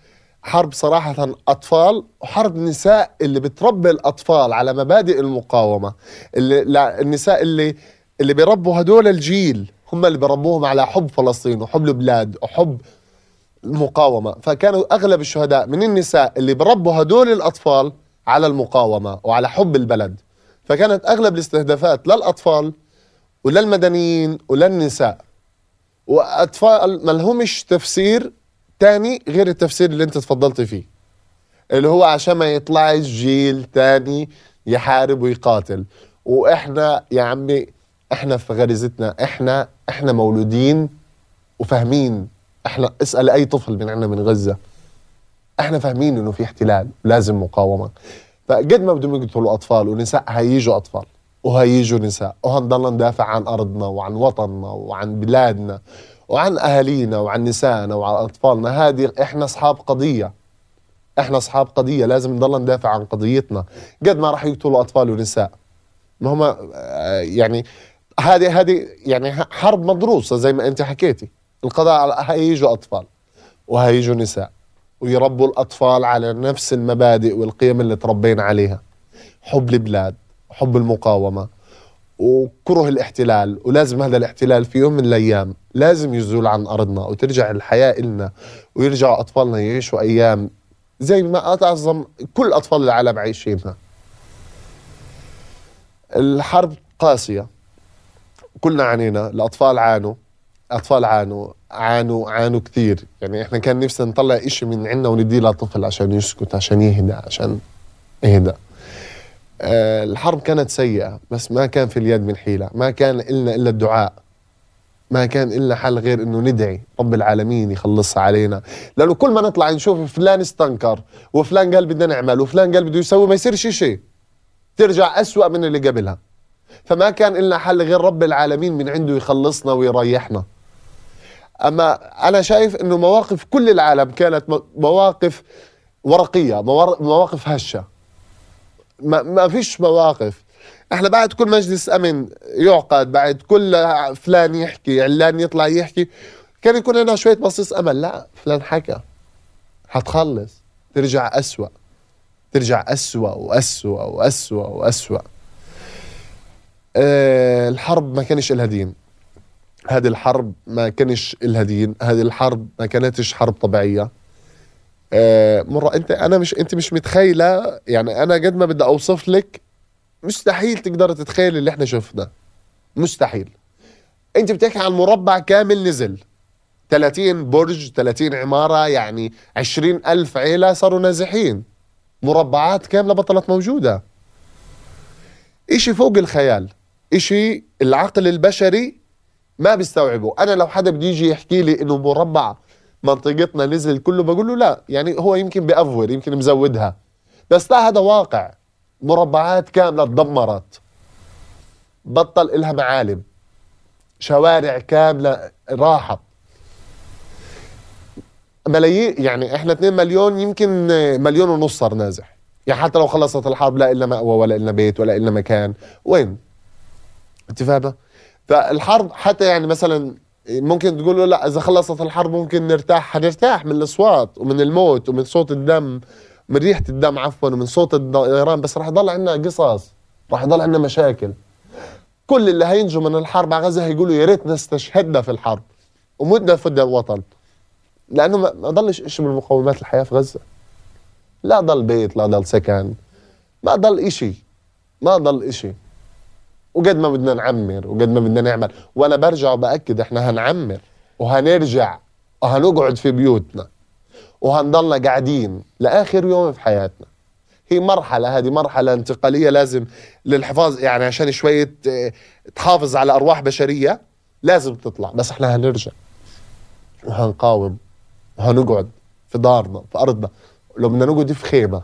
حرب صراحة أطفال وحرب نساء اللي بتربي الأطفال على مبادئ المقاومة. اللي النساء اللي اللي بيربوا هدول الجيل. هم اللي بيربوهم على حب فلسطين وحب البلاد وحب المقاومة. فكانوا أغلب الشهداء من النساء اللي بربوا هدول الأطفال على المقاومة وعلى حب البلد. فكانت أغلب الاستهدافات للأطفال وللمدنيين وللنساء وأطفال ما لهمش تفسير تاني غير التفسير اللي انت تفضلت فيه. اللي هو عشان ما يطلعش جيل تاني يحارب ويقاتل. وإحنا يا عمي إحنا في غريزتنا إحنا إحنا مولودين وفاهمين. إحنا اسأل أي طفل من عندنا من غزة. إحنا فاهمين إنه في احتلال لازم مقاومة. فقد ما بدهم يقتلوا أطفال ونساء هيجوا أطفال وهيجوا نساء. وهنضل ندافع عن أرضنا وعن وطننا وعن بلادنا وعن أهالينا وعن نسائنا وعن أطفالنا. هذه إحنا أصحاب قضية. إحنا أصحاب قضية. لازم نضل ندافع عن قضيتنا. قد ما راح يقتلوا أطفال ونساء. ما هم آه، يعني هذه هذه يعني حرب مدروسه زي ما أنت حكيتي. القضاء على هيجوا أطفال وهيجوا نساء ويربوا الأطفال على نفس المبادئ والقيم اللي تربينا عليها. حب البلاد حب المقاومة وكره الاحتلال ولازم هذا الاحتلال في يوم من الأيام لازم يزول عن أرضنا وترجع الحياة إلنا ويرجعوا أطفالنا يعيشوا أيام زي ما أعظم كل أطفال العالم عايشينها. الحرب قاسية. كلنا عانينا الأطفال عانوا اطفال عانوا عانوا عانوا كثير. يعني إحنا كان نفسنا نطلع إشي من عنا ونديه لطفل عشان يسكت عشان يهدى عشان يهدى. آه، الحرب كانت سيئة بس ما كان في اليد من حيلة ما كان إلنا إلا الدعاء ما كان إلا حل غير إنه ندعي رب العالمين يخلصها علينا. لأنه كل ما نطلع نشوف فلان استنكر وفلان قال بدنا نعمل وفلان قال بده يسوي ما يصيرش شيء ترجع أسوأ من اللي قبلها. فما كان إلنا حل غير رب العالمين من عنده يخلصنا ويريحنا. أما أنا شايف إنه مواقف كل العالم كانت مواقف ورقية مواقف هشة. ما, ما فيش مواقف. إحنا بعد كل مجلس أمن يعقد بعد كل فلان يحكي علان يطلع يحكي كان يكون لنا شوية بصيص أمل. لا فلان حكى. حتخلص. ترجع أسوأ. ترجع أسوأ وأسوأ وأسوأ وأسوأ. أه الحرب ما كانش لها دين. هذه الحرب ما كانش لها دين. هذه الحرب ما كانتش حرب طبيعية. آه، مرة أنت أنا مش أنت مش متخيلة؟ يعني أنا قد ما بدي أوصف لك مستحيل تقدر تتخيل اللي إحنا شفناه مستحيل. أنت بتحكي عن مربع كامل نزل. 30 برج 30 عمارة يعني 20 ألف عيلة صاروا نازحين. مربعات كاملة بطلت موجودة. إشي فوق الخيال؟ إشي العقل البشري ما بيستوعبه. أنا لو حدا بده يجي يحكي لي إنه مربع منطقتنا نزل كله بقول له لا يعني هو يمكن بأفور يمكن مزودها. بس لا هذا واقع. مربعات كاملة تدمرت. بطل إلها معالم. شوارع كاملة راحت. ملايين يعني إحنا 2 مليون يمكن مليون ونص صار نازح. يعني حتى لو خلصت الحرب لا إلا مأوى ولا إلا بيت ولا إلا مكان. وين؟ انت فاهمة فالحرب حتى يعني مثلا ممكن تقول له لا إذا خلصت الحرب ممكن نرتاح حنرتاح من الأصوات ومن الموت ومن صوت الدم من ريحة الدم عفوا ومن صوت الطيران بس راح يضل عندنا قصص راح يضل عندنا مشاكل. كل اللي هينجوا من الحرب على غزة هيقولوا يا ريتنا استشهدنا في الحرب ومتنا فدى الوطن. لأنه ما ضلش شيء من مقومات الحياة في غزة. لا ضل بيت لا ضل سكن ما ضل إشي ما ضل إشي. وقد ما بدنا نعمر وقد ما بدنا نعمل. وأنا برجع وبأكد إحنا هنعمر وهنرجع وهنقعد في بيوتنا وهنضلنا قاعدين لآخر يوم في حياتنا. هي مرحلة هذه مرحلة انتقالية لازم للحفاظ يعني عشان شوية آه، تحافظ على أرواح بشرية لازم تطلع. بس إحنا هنرجع وهنقاوم وهنقعد في دارنا في أرضنا. لو بدنا نقعد في خيمة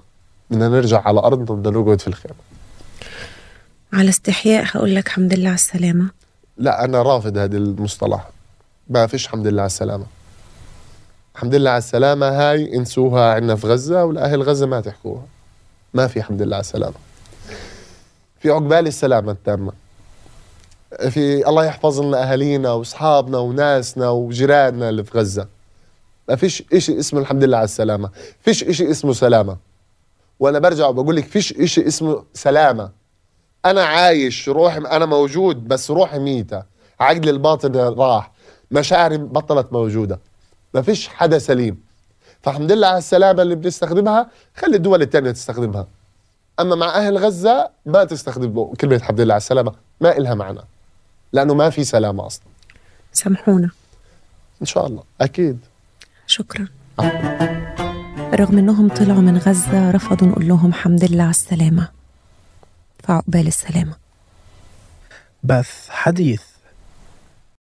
بدنا نرجع على أرضنا بدنا نقعد في الخيمة. على استحياء هقول لك حمد لله على السلامة. لا أنا رافض هذا المصطلح. ما فيش حمد لله على السلامة. الحمد لله على السلامة هاي انسوها عندنا في غزة والأهل غزة ما تحكوها. ما في حمد لله على السلامة. في عقبال السلامة التامة. في الله يحفظ لنا أهالينا وأصحابنا وناسنا وجيراننا اللي في غزة. ما فيش إشي اسمه الحمد لله على السلامة. فيش إشي اسمه سلامة. وأنا برجع وبقول لك فيش إشي اسمه سلامة. أنا عايش روحي أنا موجود بس روحي ميتة. عقلي الباطن راح. مشاعري بطلت موجودة. ما فيش حدا سليم. فالحمد لله على السلامة اللي بنستخدمها خلي الدول التانية تستخدمها. أما مع أهل غزة ما تستخدموا كلمة الحمد لله على السلامة ما إلها معنى. لأنه ما في سلامة أصلا. سامحونا. إن شاء الله. أكيد. شكرا. رغم إنهم طلعوا من غزة رفضوا نقول لهم حمد لله على السلامة. فعقبال السلامة. بث حديث.